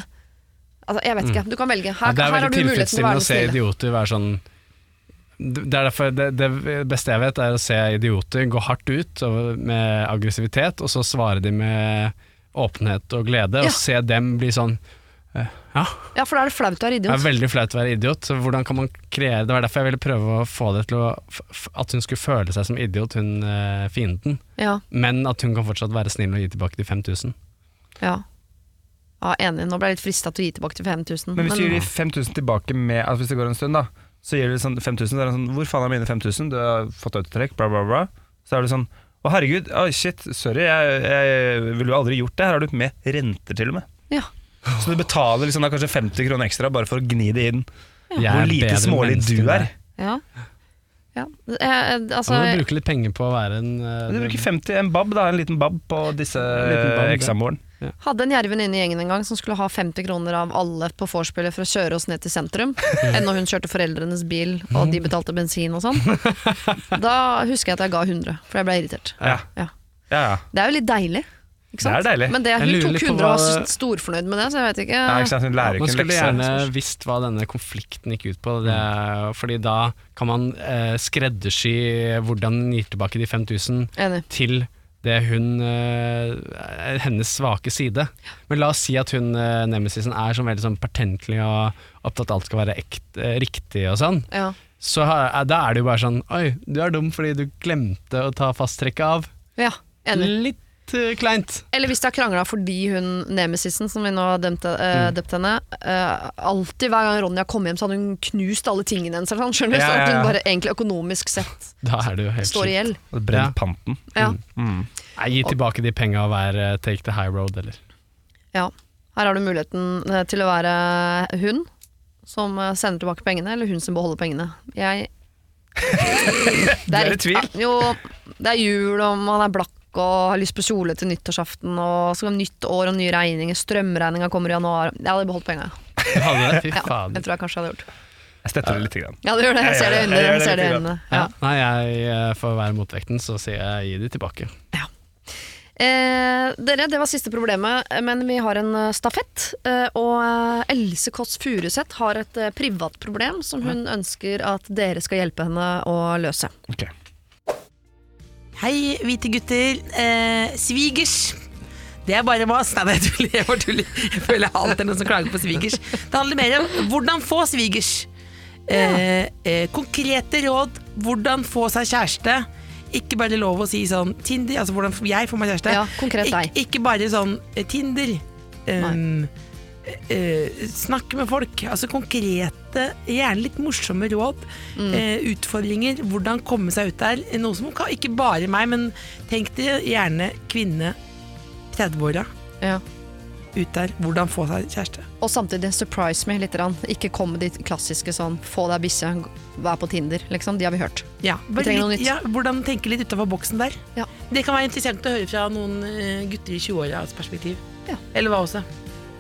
Altså, jeg vet ikke. Du kan velge. Ja, Her, det er veldig du muligheten til å tilfredsstillende å se idioter være sånn det, er derfor, det, det beste jeg vet, er å se idioter gå hardt ut med aggressivitet, og så svare de med åpenhet og glede, Ja. og se dem bli sånn eh, Ja, Ja, for da er det flaut å være idiot. det er veldig flaut å være idiot, så hvordan kan man kreere Det var derfor jeg ville prøve å få det til å At hun skulle føle seg som idiot, hun eh, fienden, Ja, men at hun kan fortsatt være snill og gi tilbake de 5000. ja. ja, enig. Nå ble jeg litt frista til å gi tilbake til 5000. Men hvis du gir de 5000 tilbake med altså Hvis det går en stund, da, så gir du sånn 5000. Så er det sånn Hvor faen er mine 5000? Du har fått autotrekk, bla, bla, bla. Så er det sånn Å, herregud, oh shit, sorry, jeg, jeg ville jo aldri gjort det. Her har du med renter, til og med. Ja. Så du betaler liksom da kanskje 50 kroner ekstra bare for å gni det inn. Ja. Hvor er lite smålig du er. Ja. ja. Eh, altså, Man må bruke litt penger på å være en uh, du bruker 50, en bab, da, en liten bab på disse bab, ja. hadde en jerv venninne i gjengen en gang som skulle ha 50 kroner av alle på vorspielet for å kjøre oss ned til sentrum. Enn når hun kjørte foreldrenes bil, og de betalte bensin og sånn. Da husker jeg at jeg ga 100, for jeg ble irritert. Ja. Ja. Ja, ja. Det er jo litt deilig. Ikke Det er deilig. Men det, hun tok 100 og var storfornøyd med det, så jeg vet ikke. Ja, ikke sant? Hun lærer Man skulle gjerne visst hva denne konflikten gikk ut på, det, fordi da kan man eh, skreddersy hvordan man gir tilbake de 5000 Enig. til det hun uh, er hennes svake side. Men la oss si at hun uh, nemesisen er sånn veldig sånn pertentlig og opptatt av alt skal være ekt, uh, riktig og sånn. Ja. Så da er det jo bare sånn Oi, du er dum fordi du glemte å ta fasttrekket av. ja, enig. Litt eh, kleint. Eller hvis de har krangla fordi hun nemesisen, som vi nå har dømt, Mm. eh, døpt henne uh, Alltid hver gang Ronja kom hjem, så hadde hun knust alle tingene hennes. sånn, Skjønner du? Ja, ja, ja. hun bare egentlig økonomisk sett Da er det jo helt står i gjeld. Brent panten. Ja. Mm. Nei, Gi tilbake de penga og vær take the high road, eller. ja. Her har du muligheten til å være hun som sender tilbake pengene, eller hun som beholder pengene. Jeg Det er i tvil. Ja, Jo, det er jul, og man er blakk og har lyst på kjole til nyttårsaften, og så kommer nytt år og nye regninger, strømregninga kommer i januar. Jeg hadde beholdt penga. Ja, det? Fy Ja, det tror jeg kanskje jeg hadde gjort. Jeg støtter det lite grann. Ja, du gjør det. Jeg ser det i Jeg øynene. Jeg det litt øynene. Ja. Ja. Nei, jeg eh, får være motvekten, så sier jeg gi de tilbake. Eh, dere, det var siste problemet, men vi har en eh, stafett. Eh, og eh, Else Kåss Furuseth har et privat problem som hun ønsker at dere skal hjelpe henne å løse. Ok. Hei, hvite gutter. Eh, svigers. Det er bare mas. Nei, nei, jeg tuller. Jeg, tuller. jeg føler jeg alltid er noen som klager på svigers. Det handler mer om hvordan få svigers. Eh, eh, konkrete råd. Hvordan få seg kjæreste. Ikke bare lov å si sånn Tinder, altså hvordan jeg får meg kjæreste. Ja, konkret deg. Ik ikke bare sånn eh, Tinder. Um, eh, snakke med folk. Altså konkrete, gjerne litt morsomme råd. Mm. Eh, utfordringer. Hvordan komme seg ut der. Noe som kan, ikke bare meg, men tenk dere gjerne kvinne 30-åra Ja. ut der. Hvordan få seg kjæreste. Og samtidig surprise me litt. Ikke kom med de klassiske sånn få deg bikkje, vær på Tinder. Liksom. De har vi hørt. Ja, Vi trenger noe nytt. ja, hvordan tenke litt utafor boksen der. Ja. Det kan være interessant å høre fra noen eh, gutter i 20-åras perspektiv. Ja. Eller hva også.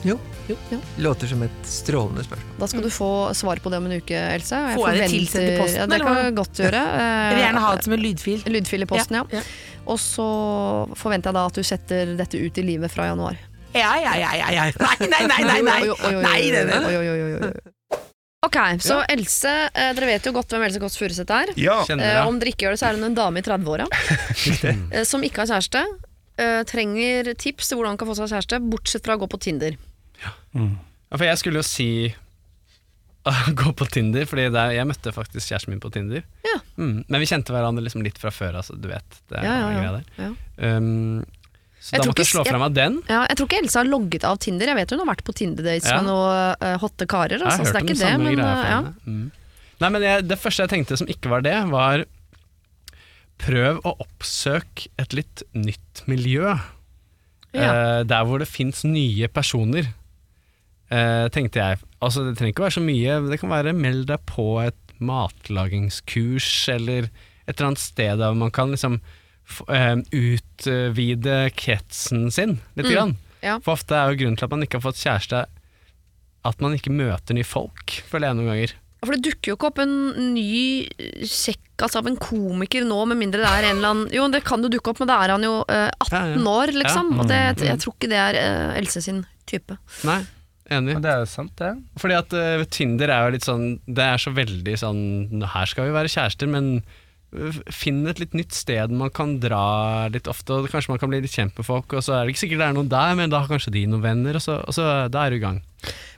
Jo. Jo. Låter som et strålende spørsmål. Da skal du få svar på det om en uke, Else. jeg Får jeg det tilsendt i posten, Ja, det kan du godt gjøre. Jeg vil gjerne ha det som en lydfil. Lydfil i posten, ja. Ja. Og så forventer jeg da at du setter dette ut i livet fra januar. Ja, ja, ja, ja, ja. Nei, nei, nei, nei, nei. Det. Ok, så Else, eh, dere vet jo godt hvem Else Kåss Furuseth er. Ja. Eh, om dere ikke gjør det, så er hun en dame i 30-åra eh, som ikke har kjæreste. Eh, trenger tips til hvordan man kan få seg kjæreste, bortsett fra å gå på Tinder. Ja, for jeg skulle jo si å gå på Tinder, Fordi det, jeg møtte faktisk kjæresten min på Tinder. Ja. Mm, men vi kjente hverandre liksom litt fra før, altså, du vet. Det er Ja, ja, ja. Ja. Um, så Jeg da måtte jeg slå fra meg den. Ja, jeg tror ikke Else har logget av Tinder. Jeg vet hun har vært på Tinder-dates Ja. med noen uh, hotte karer. Jeg Altså, har så det hørt er om ikke det, samme men greia eh, fra ja. henne. Mm. Nei, men jeg, det første jeg tenkte som ikke var det, var prøv å oppsøke et litt nytt miljø. Ja. Eh, der hvor det fins nye personer, eh, tenkte jeg. Altså, det trenger ikke være så mye, det kan være meld deg på et matlagingskurs, eller et eller annet sted der man kan liksom eh, utvide kretsen sin litt. Mm, Grann. ja. For ofte er jo grunnen til at man ikke har fått kjæreste, at man ikke møter nye folk, føler jeg noen ganger. For det dukker jo ikke opp en ny sjekk altså, av en komiker nå, med mindre det er en eller annen Jo, det kan jo dukke opp, men da er han jo eh, 18 Ja, ja. år, liksom. Ja. Og det, Mm. jeg tror ikke det er eh, Else sin type. Nei, enig. Men Det er jo sant, det. Fordi at eh, Tinder er jo litt sånn Det er så veldig sånn Her skal vi være kjærester, men eh, finn et litt nytt sted man kan dra litt ofte, og kanskje man kan bli litt kjent med folk, og så er det ikke sikkert det er noen der, men da har kanskje de noen venner, og så, og så da er du i gang.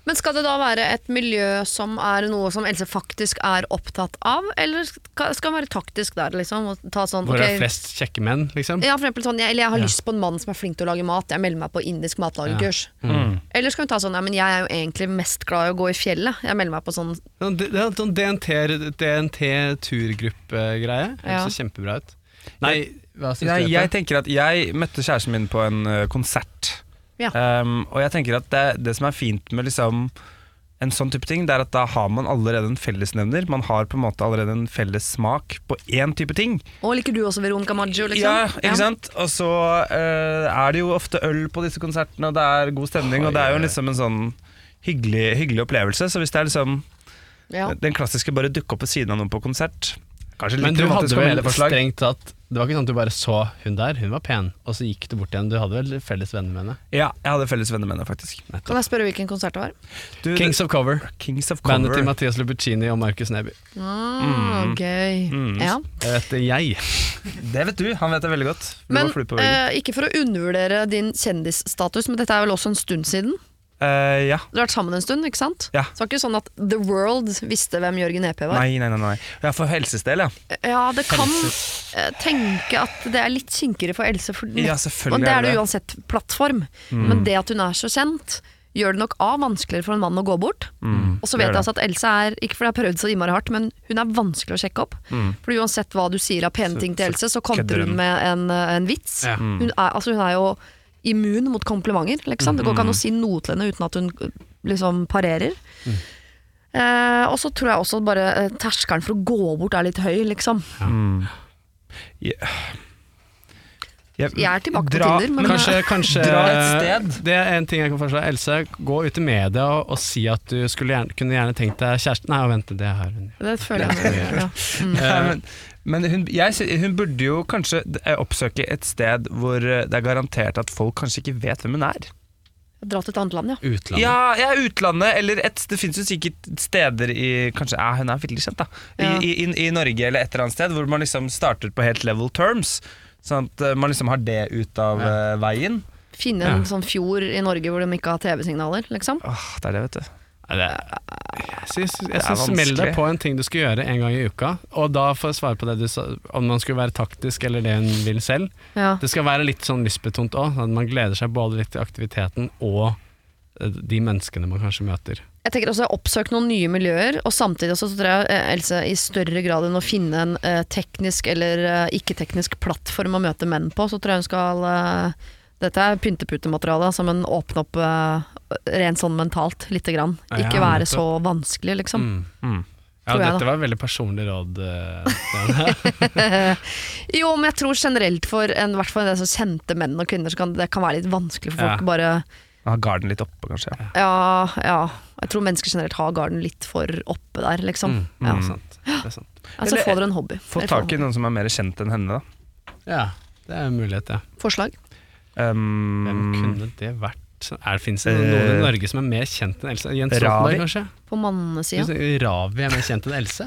Men skal det da være et miljø som er noe som Else faktisk er opptatt av, eller skal skal det være taktisk der, liksom? Og ta sånn, Hvor det ok, er flest kjekke menn, liksom. Ja, for eksempel sånn, jeg, eller jeg har Ja. lyst på en mann som er flink til å lage mat, jeg melder meg på indisk matlagekurs. Ja. Mm. Eller skal hun ta sånn, ja, men jeg er jo egentlig mest glad i å gå i fjellet, jeg melder meg på sånn Sånn Det det er en sånn DNT, DNT-turgruppe-greie. Det Ja. ser kjempebra ut. Nei, hva syns Jeg, du? jeg Jeppe? tenker at jeg møtte kjæresten min på en ø, konsert. Ja. Um, og jeg tenker at det, det som er fint med liksom en sånn type ting, det er at da har man allerede en fellesnevner. Man har på en måte allerede en felles smak på én type ting. Og liker du også Veronica Maggio, liksom? Ja, ikke sant? Og så uh, er det jo ofte øl på disse konsertene, og det er god stemning, og det er jo liksom en sånn hyggelig, hyggelig opplevelse. Så hvis det er liksom Ja. den klassiske bare dukke opp ved siden av noen på konsert Kanskje Men litt du hadde romantisk vel komedieforslag. strengt tatt Det var ikke sånn at du bare så hun der, hun var pen, og så gikk du bort igjen. Du hadde vel felles venner med henne? Ja, jeg hadde felles venner med henne, faktisk. Kan jeg spørre hvilken konsert det var? Du, Kings of Cover. Kings of Bandet Cover. til Mathias Lubuccini og Markus Neby. Ah, Mm. gøy. Mm. Ja. Det vet jeg. Det vet du, han vet det veldig godt. Du Men var flue på veggen. eh, ikke for å undervurdere din kjendisstatus, men dette er vel også en stund siden? Eh, ja. Du har vært sammen en stund, ikke sant? Ja. Så det var ikke sånn at The World visste hvem Jørgen EP var? Nei, nei, nei. nei. Ja, for helsesdel, ja. Ja, det kan eh, tenke at det er litt kinkigere for Else. For Ja, selvfølgelig og det er det uansett plattform. Mm. Men det at hun er så kjent, gjør det nok A vanskeligere for en mann å gå bort. Mm, Og så vet jeg altså at Else er, ikke fordi jeg har prøvd så innmari hardt, men hun er vanskelig å sjekke opp. Mm. For uansett hva du sier av pene ting til Else, så kommer kontrer hun. med en, eh, en vits. Ja. Hun, er, altså hun er jo immun mot komplimenter, liksom. Det går ikke an å si noe til henne uten at hun eh, liksom parerer. Eh, og så tror jeg også bare eh, terskelen for å gå bort er litt høy, liksom. Ja. Yeah. Jeg er tilbake på Tinder, men Kanskje, kanskje Dra et sted. Det er en ting jeg kan foreslå. Else, gå ut i media og, og si at du skulle gjerne, kunne gjerne tenkt deg kjæreste Nei, vent, det har hun. Det føler jeg med. Ja. Mm. Nei, men men hun, jeg, hun burde jo kanskje eh, oppsøke et sted hvor eh, det er garantert at folk kanskje ikke vet hvem hun er. Dra til et annet land, ja. Utlandet. Ja, ja utlandet, eller et, det finnes jo sikkert steder i Kanskje ja, hun er veldig kjent, da. I, Ja. i, i, I Norge eller et eller annet sted hvor man liksom starter på helt level terms. Sånn at eh, man liksom har det ut av veien. Finne en Ja. sånn fjord i Norge hvor de ikke har TV-signaler, liksom. Åh, det er det, vet du. Jeg syns, smell deg på en ting du skal gjøre en gang i uka, og da får jeg svare på det du sa, om man skulle være taktisk eller det en vil selv. Ja. Det skal være litt sånn lystbetont òg, at man gleder seg både litt til aktiviteten og eh, de menneskene man kanskje møter. Jeg tenker også Oppsøk noen nye miljøer, og samtidig også så tror jeg eh, Else i større grad enn å finne en eh, teknisk eller ikke-teknisk plattform å møte menn på, så tror jeg hun skal Dette er pynteputemateriale, som en åpne opp uh, rent sånn mentalt, lite grann. Ikke være så vanskelig, liksom. Mm. Ja, Tror jeg, dette da. var veldig personlig råd. eh, jo, men jeg tror generelt for en, hvert fall det som kjente menn og kvinner, så kan det kan være litt vanskelig for folk Ja. bare Ha garden litt oppe, kanskje. Ja. Ja, ja. Jeg tror mennesker generelt har garden litt for oppe der, liksom. Mm, Ja. det er sant. Det er sant. Altså, få dere en hobby. Få tak i noen som er mer kjent enn henne, da. Ja, det er en mulighet, ja. Forslag? Um, Hvem kunne det vært? Er, Fins det noen Eh, i Norge som er mer kjent enn Else? Jens Ravi? Stoltenberg, kanskje? På mannesida? Ravi er mer kjent enn Else?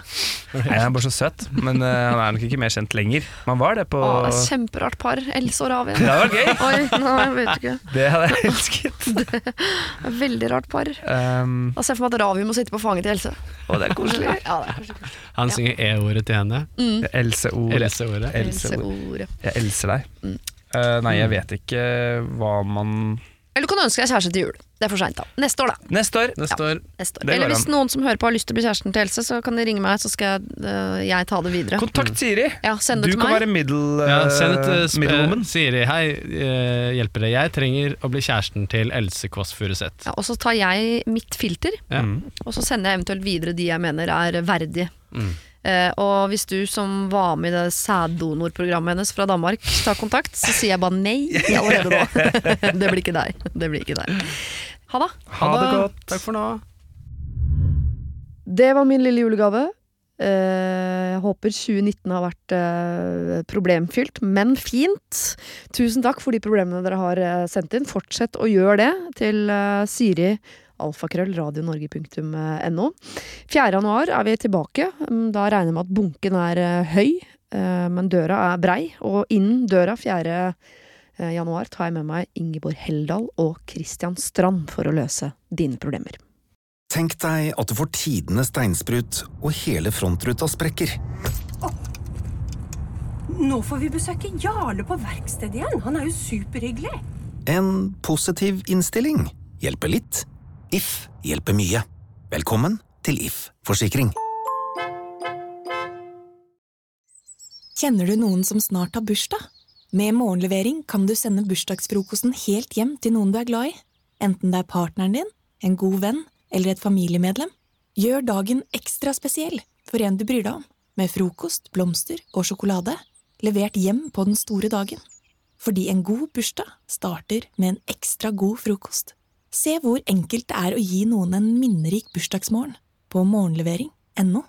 Nei, han er bare så søt, men uh, han er nok ikke mer kjent lenger. Man var det på Å, kjemperart par. Else og Ravi. Det var gøy! Oi, nei, jeg vet ikke. Det hadde jeg elsket. Det er Veldig rart par. Um, Da ser jeg for meg at Ravi må sitte på fanget til Else. å, det er koselig. Ja, det er koselig. Han synger E-ordet til henne. Mm. Else-ord. Else-ordet. Else-ord. Else-ordet. Jeg elser deg. Mm. Eh, nei, jeg vet ikke hva man Eller du kan ønske deg kjæreste til jul. Det er for seint, da. Neste år, da. Neste år. Neste år. Neste år. Eller hvis noen som hører på har lyst til å bli kjæresten til Else, så kan de ringe meg, så skal jeg, uh, jeg ta det videre. Kontakt Siri. Ja, send Du det til kan meg. være middel... Ja, uh, send et uh, sp- middlewoman. Siri, hei, uh, hjelper det. Jeg trenger å bli kjæresten til Else Kåss Furuseth. Ja, og så tar jeg mitt filter, Ja. Mm. og så sender jeg eventuelt videre de jeg mener er verdige. Mm. Eh, og hvis du som var med i det sæddonorprogrammet hennes fra Danmark tar kontakt, så sier jeg bare nei allerede nå. det blir ikke deg. Det blir ikke deg. Ha det. Ha det godt. Takk for nå. Det var min lille julegave. Eh, Jeg håper 2019 har vært eh, problemfylt, men fint. Tusen takk for de problemene dere har sendt inn. Fortsett å gjøre det til Siri alfakrøll radionorge.no. 4. januar er vi tilbake. Mm, Da regner jeg med at bunken er eh, høy, eh, men døra er brei. Og innen døra 4. eh, januar tar jeg med meg Ingeborg Heldal og Christian Strand for å løse dine problemer. Tenk deg at du får tidenes steinsprut, og hele frontruta sprekker. Nå får vi besøke Jarle på verkstedet igjen. Han er jo superhyggelig. En positiv innstilling hjelper litt. If hjelper mye. Velkommen til If forsikring. Kjenner du noen som snart har bursdag? Med morgenlevering kan du sende bursdagsfrokosten helt hjem til noen du er glad i. Enten det er partneren din, en god venn eller et familiemedlem. Gjør dagen ekstra spesiell for en du bryr deg om, med frokost, blomster og sjokolade, levert hjem på den store dagen. Fordi en god bursdag starter med en ekstra god frokost. Se hvor enkelt det er å gi noen en minnerik bursdagsmorgen på morgenlevering.no.